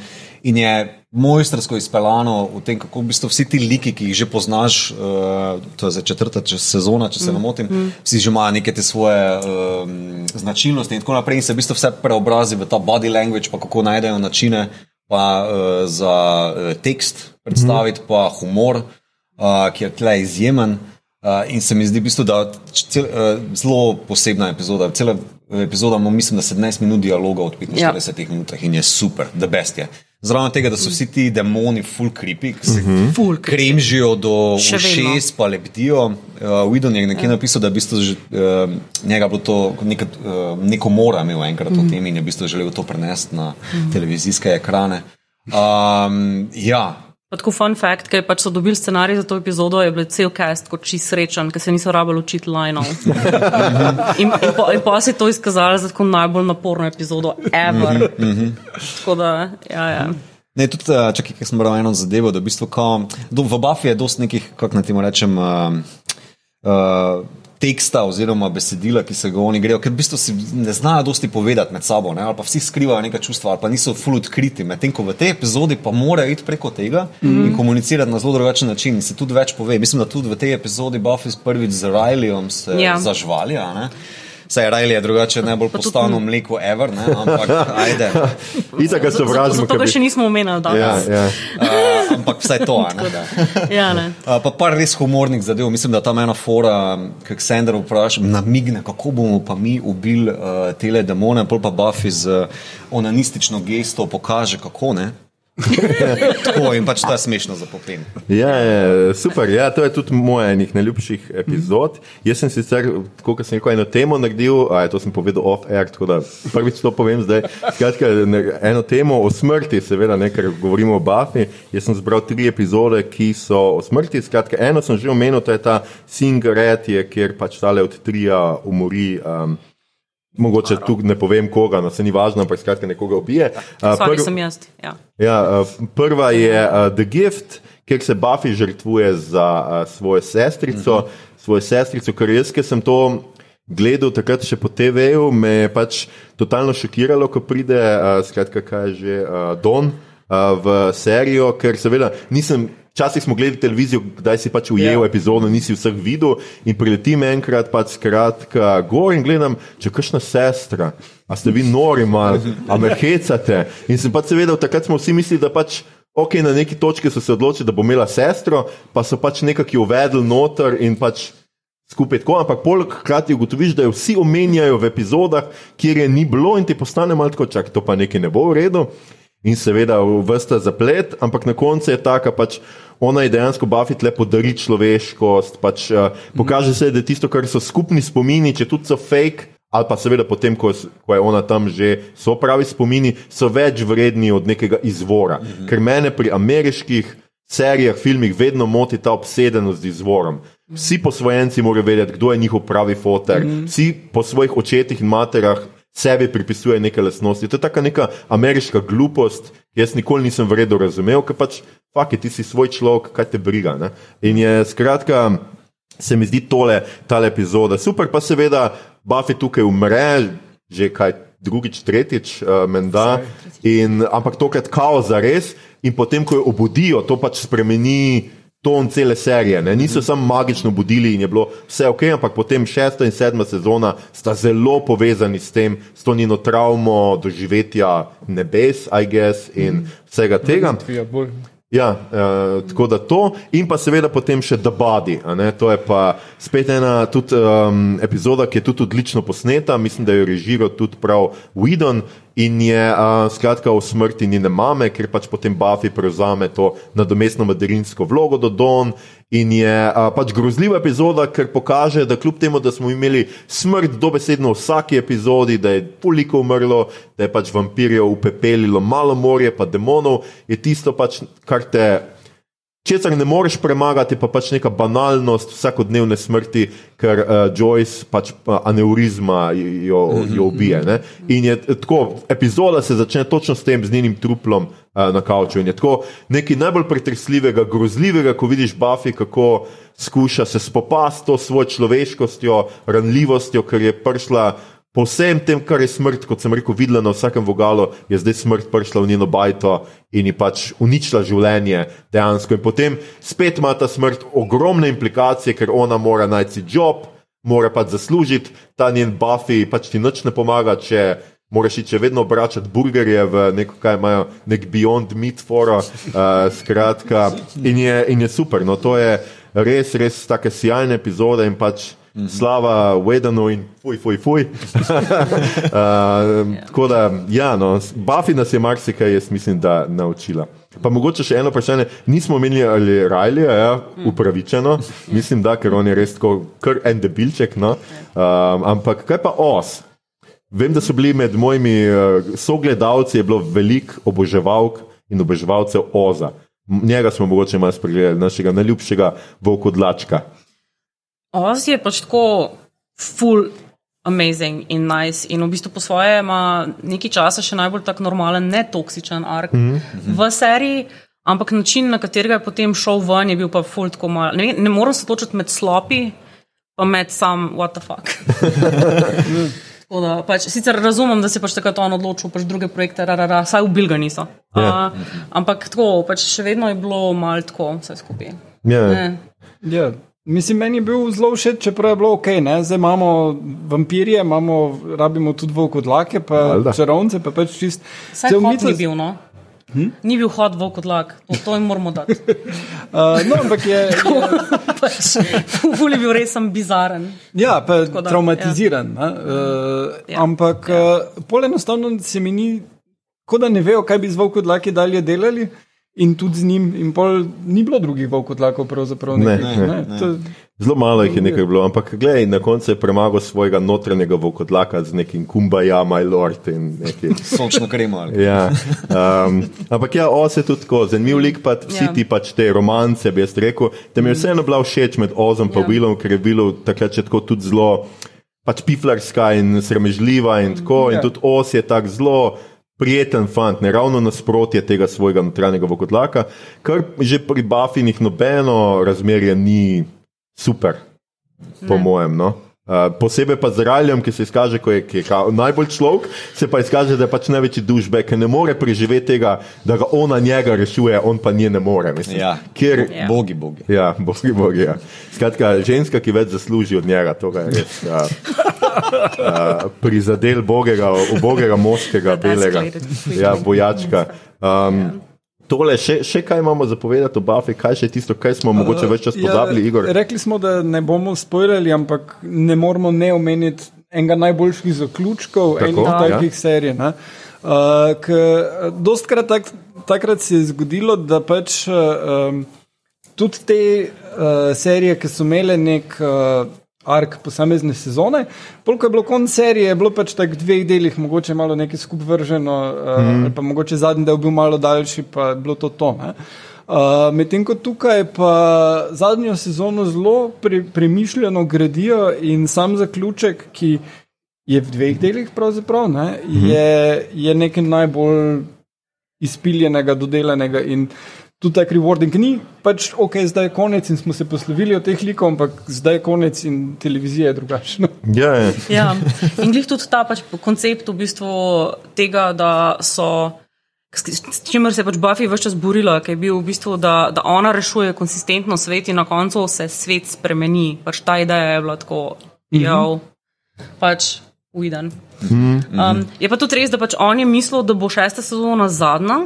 in je mojstrsko izpeljano v tem, kako v bistvu vsi ti liki, ki jih že poznaš, uh, to je zdaj četrta če sezona, če se ne motim, vsi že imajo neke te svoje um, značilnosti in tako naprej, in se v bistvu vse preobrazi v ta body language, pa kako najdejo načine pa, uh, za uh, tekst predstaviti, pa humor, uh, ki je tle izjemen. Uh, in se mi zdi, v bistvu, da cel, uh, zelo posebna epizoda. Cela epizoda ima, mislim, da 17 minut dialoga od 45 ja. minutah in je super, da best je. Zraven tega, da so vsi ti demoni full creepy, ki se Full creepy. kremžijo do Še vedno. ušes, pa lebdijo. Uh, Widon je nekje napisal, da je v bistvu že, uh, njega bilo to neka, uh, neko mora imel enkrat o tem in je v bistvu želel to prenesti na televizijske ekrane. Um, ja, Pa tako fun fact, ker pač so dobili scenarij za to epizodo, je bil cel cast kot čist srečen, ker se niso rabili učiti lineov. in, in, pa, in pa je to izkazalo za tako najbolj naporno epizodo ever. tako da, ja, ja. Ne, tudi, eh, čakaj, ker sem bral eno zadevo, da v bistvu kao, do, v Buffy je dosti nekih, kako naj temu rečem, uh, uh, teksta oziroma besedila, ki se ga oni grejo, ker v bistvu si ne znajo dosti povedati med sabo, ne, ali pa vsi skrivajo neka čustva, ali pa niso full odkriti, medtem ko v tej epizodi pa morajo iti preko tega mm -hmm. in komunicirati na zelo drugačen način in se tudi več pove. Mislim, da tudi v tej epizodi Buffy prvič z Rileyom se Ja. ja. zažvalja. Ne. Saj Riley je drugače najbolj postano mleko ever, ne, ampak ajde. Itak ga Zato, sovražimo. zato ker še nismo omenili Ja, danes. ja. Uh, ampak vsaj to, ne. Ja, ne. Uh, pa par res humornih zadev. Mislim, da tam ena fora, ki Ksender vpraša, namigne, kako bomo pa mi ubili uh, tele demone, pol pa Buffy z uh, onanistično gesto pokaže, kako ne. Tako in pač to je smešno za popin. Ja, ja, super, ja, to je tudi moja enih najljubših epizod. Jaz sem sicer, kot sem rekel, eno temo naredil, a to sem povedal off-air, tako da prvič to povem zdaj. Skratka, eno temo o smrti, seveda, ne, ker govorimo o Buffy. Jaz sem zbral tri epizode, ki so o smrti. Skratka, eno sem že omenil, to je ta Singaret, kjer pač tale od trija umori. Um, Mogoče tu ne povem koga, no se ni važno, ampak skratka nekoga ubije. Uh, prv- sem jaz. Ja. Ja, uh, prva je uh, The Gift, kjer se Buffy žrtvuje za uh, svojo sestrico, uh -huh. svojo sestrico, ker jaz, ki sem to gledal takrat še po TV-ju, me je pač totalno šokiralo, ko pride, uh, skratka, kaj je že uh, Don uh, v serijo, ker seveda nisem. Včasih smo gledali televizijo, kdaj si pač ujel Ja. yeah. epizodo, nisi vseh videl in priletim enkrat pač skratka gor in gledam, če kakšna sestra, a ste vi nori mal, a me hecate. In sem pač seveda, takrat smo vsi mislili, da pač ok, na neki točki so se odločili, da bo imela sestro, pa so pač nekako uvedli noter in pač skupaj tako, ampak poleg hkrati ugotoviš, da jo vsi omenjajo v epizodah, kjer je ni bilo in ti postane malo tako, čak to pa nekaj ne bo v redu. In seveda vrsta zaplet, ampak na koncu je taka pač. Ona je dejansko Buffy tle podari človeškost, pač, uh, pokaže se, da je tisto, kar so skupni spomini, če tudi so fake, ali pa seveda potem, ko, ko je ona tam že, so pravi spomini, so več vredni od nekega izvora. Mm -hmm. Ker mene pri ameriških serijah, filmih vedno moti ta obsedenost z izvorom. Vsi posvojenci morajo vedeti, kdo je njihov pravi fotor, mm -hmm. vsi po svojih očetih in materah sebi pripisuje neke lastnosti. To je taka neka ameriška glupost, ki jaz nikoli nisem v redu razumel, ker pač, fakt, ti si svoj človek, kaj te briga. Ne? In je skratka, se mi zdi tole, ta epizoda. Super, pa seveda Buffy tukaj umre, že kaj drugič, tretjič, uh, menda, in, ampak tokrat kao za res, in potem, ko jo obudijo, to pač spremeni. Ton cele serije, ne? niso samo magično budili in je bilo vse ok, ampak potem šesta in sedma sezona sta zelo povezani s tem, s to njeno travmo doživetja nebes, I guess, in vsega tega. Ja, uh, tako da to, in pa seveda potem še The Body. To je pa spet ena tudi, um, epizoda, ki je tudi odlično posneta, mislim, da jo je režiral tudi prav Whedon in je uh, skratka o smrti njene mame, ker pač potem Buffy prevzame to nadomestno materinsko vlogo do Don. In je uh, pač grozljiva epizoda, ker pokaže, da kljub temu, da smo imeli smrt dobesedno v vsaki epizodi, da je toliko umrlo, da je pač vampirjev upepelilo malo morje, pa demonov, je tisto pač, kar te. Česar ne moreš premagati, pa pač neka banalnost vsakodnevne smrti, ker uh, Joyce pač uh, aneurizma jo, jo ubije. Ne? In je eh, tako, epizoda se začne točno s tem, z njenim truplom uh, na kavču. In je tako nekaj najbolj pretresljivega, grozljivega, ko vidiš Buffy, kako skuša se spopasti s to svojo človeškostjo, ranljivostjo, ker je prišla. Po vsem tem, kar je smrt, kot sem rekel, videla na vsakem vogalu, je zdaj smrt prišla v njeno bajto in ji pač uničila življenje dejansko. In potem spet ima ta smrt ogromne implikacije, ker ona mora najti job, mora pač zaslužiti, ta njen Buffy pač ti nič ne pomaga, če moraš še vedno obračati burgerje v neko, kaj imajo, nek Beyond Meat foro, uh, skratka, in je, in je super. No, to je res, res take sjajne epizode in pač. Slava Wedenu in fuj, fuj, fuj. uh, tako da, ja, no, Buffy nas je marsikaj, jaz mislim, da naučila. Pa mogoče še eno vprašanje, nismo omenili ali Rajlija, ja, upravičeno, mislim, da, ker on je res tako, kar en debilček, no. um, ampak kaj pa os? Vem, da so bili med mojimi uh, sogledalci, veliko oboževalk in oboževalcev oza. Njega smo mogoče malo spregledali, našega najljubšega volkodlačka. Oz je pač tako full amazing in nice in v bistvu po svoje ima nekaj časa še najbolj tak normalen, netoksičen ark mm -hmm. v seriji, ampak način, na katerega je potem šel ven, je bil pa full tako mal. Ne, vem, ne morem se točiti med slopi, pa med sam what the fuck. Tako Da, pač, sicer razumem, da se pač takrat on odločil, pač druge projekte, rarara, saj ubil ga niso. Ja. Uh, ampak tako, pač še vedno je bilo malo tako, vse skupaj. Ja. Ne. Ja. Mislim, meni je bil zelo všeč, čeprav je bilo ok. Ne? Zdaj imamo vampirje, imamo, rabimo tudi volkodlake, pa Valjda. čarovnice, pa pač čist. Cel hod mitos- ni bil, no. Hm? Ni bil hod volk od lak, to, to jim moramo dati. Uh, no, ampak je, je, pač, Ful je bil res sem bizaren. ja, pa da, traumatiziran. Ja. Uh, Ja. ampak Ja. uh, pol enostavno se mi ni kot da ne vejo, kaj bi z volkodlaki dalje delali. In tudi z njim, in pol ni bilo drugih volkodlakov, pravzaprav Ne, nekih, ne, ne. To- Zelo malo jih je nekaj bilo, ampak gledaj, na koncu je premagal svojega notranjega vokodlaka z nekim kumbaja, my lord in neki. Sončno kremo. ali? Ja, um, ampak ja, os je tudi tako, zanimiv lik, pa vsi Ja. ti pač te romance, bi jaz rekel, da mi je vseeno bila všeč med Ozom in Ja. Willom, ker je bilo takrat še tako tudi zelo pač piflarska in sramežljiva in tako, in Ja. tudi os je tak zelo. Prijeten fant, ne ravno nasprotje tega svojega notranjega vokodlaka, kar že pri Buffinih nobeno razmerje ni super, po Ne. mojem. No? Uh, posebej pa z Raljem, ki se izkaže, ko je, ki je najbolj človek, se pa izkaže, da je pač največji dušbek, ker ne more preživeti tega, da ga ona njega rešuje, on pa nje ne more. Mislim, Ja. Kjer, Ja. Bogi, bogi. Ja, bogi, bogi. Ja. Skratka, ženska, ki več zasluži od njega, to je res uh, uh, prizadel bogega, ubogega moškega, belega, ja, bojačka. Um, Tole, še, še kaj imamo za povedati o Buffy, kaj še tisto, kaj smo mogoče več čas pozabili, Igor? Ja, rekli smo, da ne bomo spoilerili, ampak ne moramo ne omeniti enega najboljših zaključkov Tako, enih ja. takih serij. ne. Uh, ker dostkrat tak, takrat se je zgodilo, da pač um, tudi te uh, serije, ki so imele nek uh, ark posamezne sezone, polk je bilo konc serije, je bilo pač tako v dveh delih, mogoče malo nekaj skup vrženo, uh, mm. ali pa mogoče zadnji del bil malo daljši, pa je bilo to to. Ne? Uh, Medtem ko tukaj pa zadnjo sezono zelo pre, premišljeno gradijo in sam zaključek, ki je v dveh delih, pravzaprav, ne, je, je nekaj najbolj izpiljenega, dodelanega in tudi tako rewarding. Ni pač ok, zdaj je konec in smo se poslovili od teh likov, ampak zdaj je konec in televizija je drugačna. Ja, ja. Ja, in glih tudi ta pač koncept v bistvu tega, da so. S čimer se je pač Buffy vse čas borila, ki je bil v bistvu, da, da ona rešuje konsistentno svet in na koncu se svet spremeni. Pač ta ideja je bila tako, jav, pač ujden. Um, je pa tudi res, da pač on je mislil, da bo šesta sezona zadnja.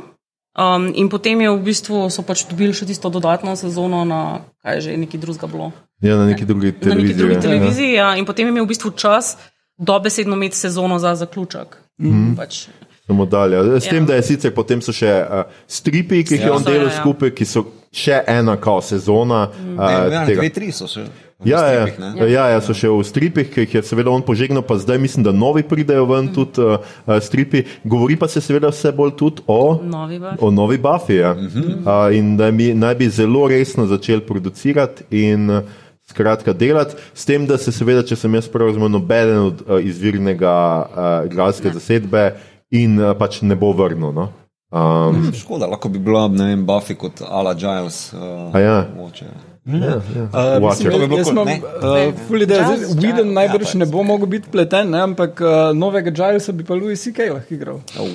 Um, in potem je v bistvu so pač dobili še tisto dodatno sezono na kaj je že neki drugega bilo. ja, na neki drugi Na neki televiziji. drugi ja. televiziji, ja, in potem je imel v bistvu čas dobesedno imeti sezono za zaključek. Mm. Pač, Samo dalje. S Ja. tem, da je sicer potem so še uh, stripi, ki jih je Ja. on So, delal ja, ja. skupaj, ki so še ena kao sezona. Mm. Uh, Ja, tega. dve, tri so še. Ja, ja, stripih, ne? ja, ja, so še v stripih, ki jih je seveda on požegnal, pa zdaj mislim, da novi pridejo ven Mm. tudi uh, stripi. Govori pa se seveda vse bolj tudi o, Novi Buffy. o novi Buffy. Ja. Uh, in da bi, naj bi zelo resno začeli producirati in uh, skratka delati, s tem, da se seveda, če sem jaz prav razumel, nobeden od uh, izvirnega uh, igralske zasedbe in uh, pač ne bo vrnil. No? Um, Škoda, lahko bi bila ne vem, Buffy kot Ala Giles. Uh, A ja. mogoče. ja, ja. Uh, Watcher. mislim, jaz kul, imam uh, ful idejo. Giles, Zdaj, Whedon Giles. najbrž Ja, ne bo mogel biti pleten, ne, ampak uh, novega Gilesa bi pa Louis C.K. lahko igral. Oh,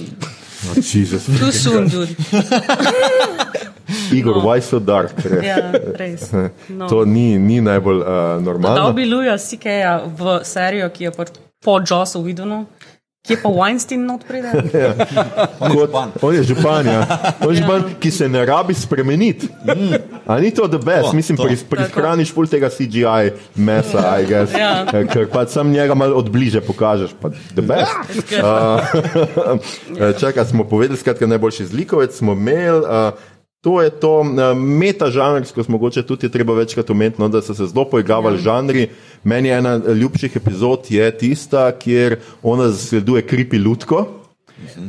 Jezus. Too soon, dude. Igor, why so dark? Res. Ja, res. No. To ni, ni najbolj uh, Dal normalno. bi Luja Sikeja v serijo, ki je pač po Jossu Widonu, ki je pa Weinstein not pride. Kot, župan. on je župan, ja. on je župan ki se ne rabi spremeniti. A ni to the best? To, Mislim, to. pri, prihraniš pol tega CGI mesa, I guess. Ja. Eh, ker pa sam njega malo odbliže pokažeš. Pa the best. Uh, čakaj, smo povedali, skratka, najboljši zlikovec smo imeli. Uh, To je to, meta žanrsko, smo mogoče tudi je treba večkrat omeniti, no, da so se zelo poigravali žanri. Meni je ena ljubših epizod je tista, kjer ona zasleduje kripi lutko.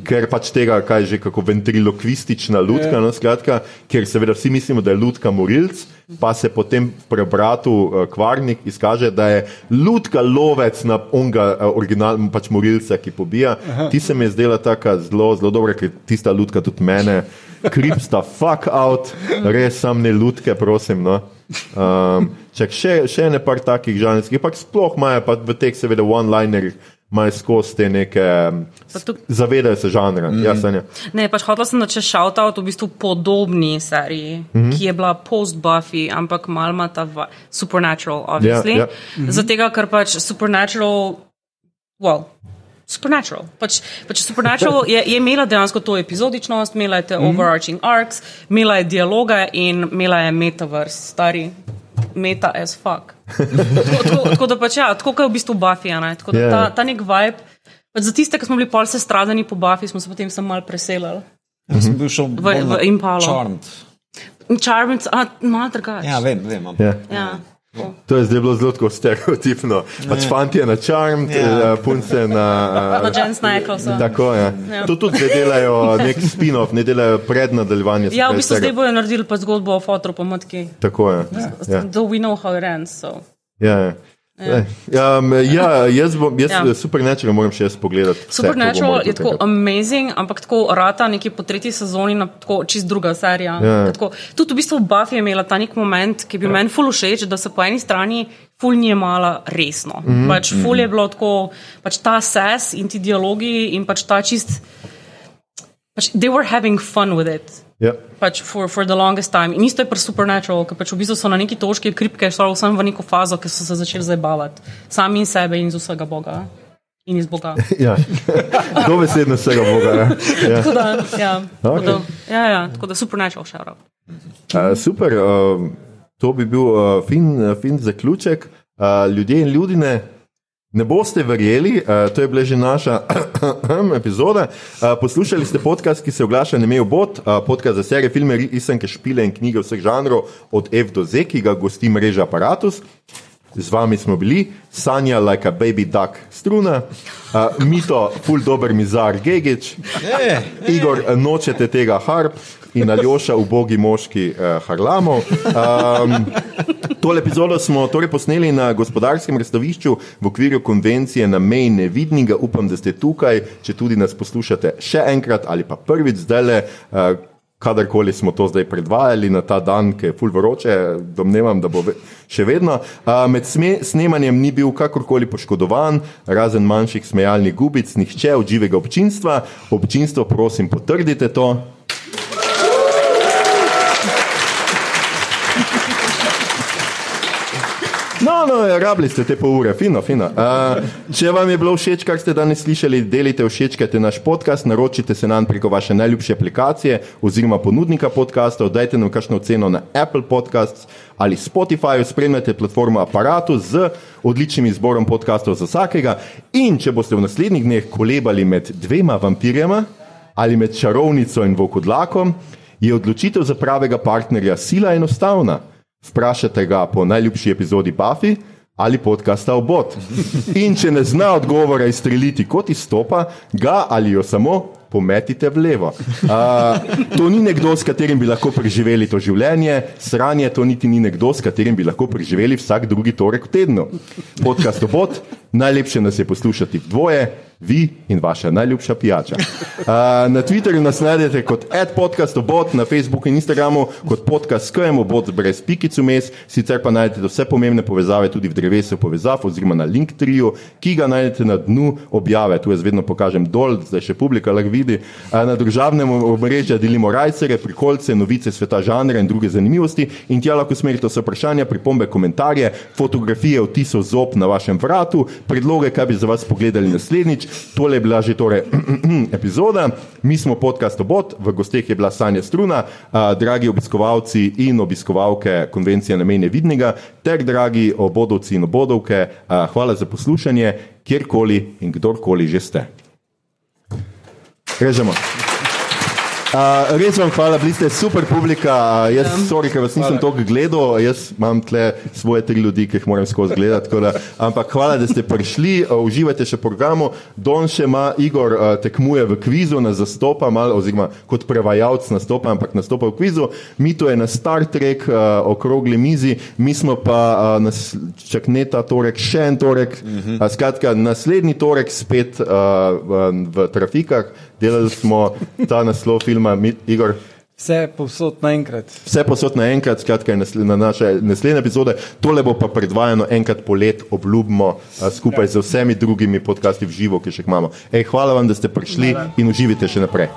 Ker pač tega, kaj je že kako ventriloquistična lutka, no, skratka, ker seveda vsi mislimo, da je lutka morilc, pa se potem v prebratu uh, Kvarnik izkaže, da je lutka lovec na onga uh, originalnega pač morilca, ki pobija. Aha. Ti se mi je zdela tako zelo, zelo dobra, ker tista lutka tudi mene, kripsta, fuck out, res sam ne lutke, prosim. No. Um, čak, še, še ene par takih žanrskih, pa sploh imajo pa v teh seveda one-linerjih. Imajo skozi te neke, tuk- zavedajo se žanra. Mm. Ja, Sanja. Ne, pač hotela sem, da če shoutout v bistvu podobni seriji, mm -hmm. ki je bila post-Buffy, ampak malo ima ta Supernatural, obviously. Ja, ja. Mm -hmm. Zato, ker pač Supernatural, well. Supernatural. Pač, pač Supernatural je, je imela dejansko to epizodičnost, imela je te mm -hmm. overarching arcs, imela je dialoge in imela je metaverse, stari meta as fuck. tako, tako, tako da pač ja, tako kot je v bistvu Buffy, a ne? tako da Ja, ta, ja. ta nek vibe. Pač za tiste, ki smo bili pol se stradani po Buffy, smo se potem sem mal preselili. Jaz sem bil šel V- bolj v Impalo. Charmed. Charmants, a malo drugače. Ja, vem, vem. ampak- Ja. ja. To je zdaj bilo zelo tako stereotipno. Pač fanti je na Charmed, Ja. ja. punce na. Na Uh, Jens Nicholson. Tako je. Ja. To tudi zdaj delajo nek spin-off, ne delajo pred nadaljevanjem. Ja, v bistvu zdaj bojo naredili pa zgodbo o fotru po matki. Tako je. Ja. Though we know how it ends. So. Ja, ja. Ja. Um, ja, jaz bom, jaz Ja. ja. Supernatural moram še jaz pogledati. vse, Supernatural mogel je tako amazing, ampak tako rata neki po tretji sezoni, na tako čist druga serija. Ja. Tako, tudi v bistvu Buffy je imela ta nek moment, ki je bil meni ful všeč, da se po eni strani ful ni jemala resno. Mm -hmm. Pač ful je bilo tako, pač ta ses in ti dialogi in pač ta čist. Pač they were having fun with it. Ja. Pač for, for the longest time. In isto je pri Supernatural, ker pač v bistvu so na neki točki kripke, šlo sem v neko fazo, ki so se začeli zabavati. Sami in sebe in iz vsega Boga. In iz Boga. Ja. Dobesedno vsega Boga. Ja. Ja. Tako da, ja, tako Okay. da, ja, ja, tako da Supernatural še rab. Uh, super, uh, to bi bil uh, fin, uh, fin zaključek. Uh, ljudje in ljudine. Ne boste verjeli, uh, to je bila že naša epizoda. Uh, poslušali ste podcast, ki se oglaša Nemej Bot, uh, podcast za serije, filme, risanke, špile in knjige vseh žanrov, od F do Z, ki ga gosti mreža Apparatus. Z vami smo bili, Sanja, like a baby duck, struna, uh, Mito, full dober mizar, Gegič, Je, Igor, eh, nočete tega harp in Aljoša, ubogi moški uh, harlamov. Um, tole epizodo smo torej posneli na gospodarskem razstavišču v okviru konvencije na meji nevidnega. Upam, da ste tukaj, če tudi nas poslušate še enkrat ali pa prvič zdaj. Uh, Kadarkoli smo to zdaj predvajali na ta dan, ki je full vroče, domnevam, da bo ve- še vedno. Uh, med sme, snemanjem ni bil kakorkoli poškodovan, razen manjših smejalnih gubic, nihče od živega občinstva. Občinstvo, prosim, potrdite to. No, no, ja, rabili ste te pol ure, fino, fino. Uh, če vam je bilo všeč, kar ste danes slišali, delite, všečkajte naš podcast, naročite se nam preko vaše najljubše aplikacije oziroma ponudnika podcastov, dajte nam kakšno ceno na Apple Podcasts ali Spotify, spremljate platformo Apparatu z odličnim izborom podcastov za vsakega. In če boste v naslednjih dneh kolebali med dvema vampirjema ali med čarovnico in vokodlakom, je odločitev za pravega partnerja sila enostavna. Vprašajte ga po najljubši epizodi Buffy ali podcasta Obot. In če ne zna odgovora izstreliti kot izstopa, ga ali jo samo pometite v levo. Uh, to ni nekdo, s katerim bi lahko preživeli to življenje, sranje, to niti ni nekdo, s katerim bi lahko preživeli vsak drugi torek v tednu. Podcast Obot, najlepše nas je poslušati v dvoje, vi in vaša najljubša pijača. Uh, na Twitterju nas najdete kot adpodcastobot, na Facebooku in Instagramu kot podcast skajemo bot brez pikic vmes, sicer pa najdete vse pomembne povezave tudi v drevesu povezav oziroma na Linktriju, ki ga najdete na dnu objave. Tu jaz vedno pokažem dol, zdaj še publika lahko vidi. Uh, na družabnem omrežju delimo rajcere, prikolce, novice sveta žanra in druge zanimivosti in tja lahko smerite vse vprašanja, pripombe, komentarje, fotografije vtisov zob na vašem vratu, predloge, kaj bi za vas pogledali naslednjič. Tole je bila že torej epizoda. Mi smo podcast Obot, v gosteh je bila Sanja Struna, a, dragi obiskovalci in obiskovalke konvencije namene vidnega, ter dragi obodovci in obodovke, a, hvala za poslušanje, kjerkoli in kdorkoli že ste. Režemo. Uh, res vam hvala, bili ste super publika. Uh, jaz, sorry, ker vas nisem toliko gledal, jaz imam tle svoje tri ljudi, ki jih moram skozi gledati. Da, ampak hvala, da ste prišli, uh, uživajte še programu. Don še ima, Igor uh, tekmuje v kvizu, nas zastopa, mal, oziroma kot prevajalec nastopa, ampak nastopa v kvizu. Mi to je na Star Trek, uh, okrogli mizi, mi smo pa uh, nas, čak ne ta torek, še en torek. Uh -huh. uh, skratka, naslednji torek spet uh, v, v trafikah. Delali smo ta naslov filma, Igor. Vse povsod naenkrat. Vse posod naenkrat, skratka, nasle- na naše naslednje epizode. Tole bo pa predvajano enkrat po let, obljubimo, a, skupaj z vsemi drugimi podcasti v živo, ki še jih imamo. Ej, hvala vam, da ste prišli in uživite še naprej.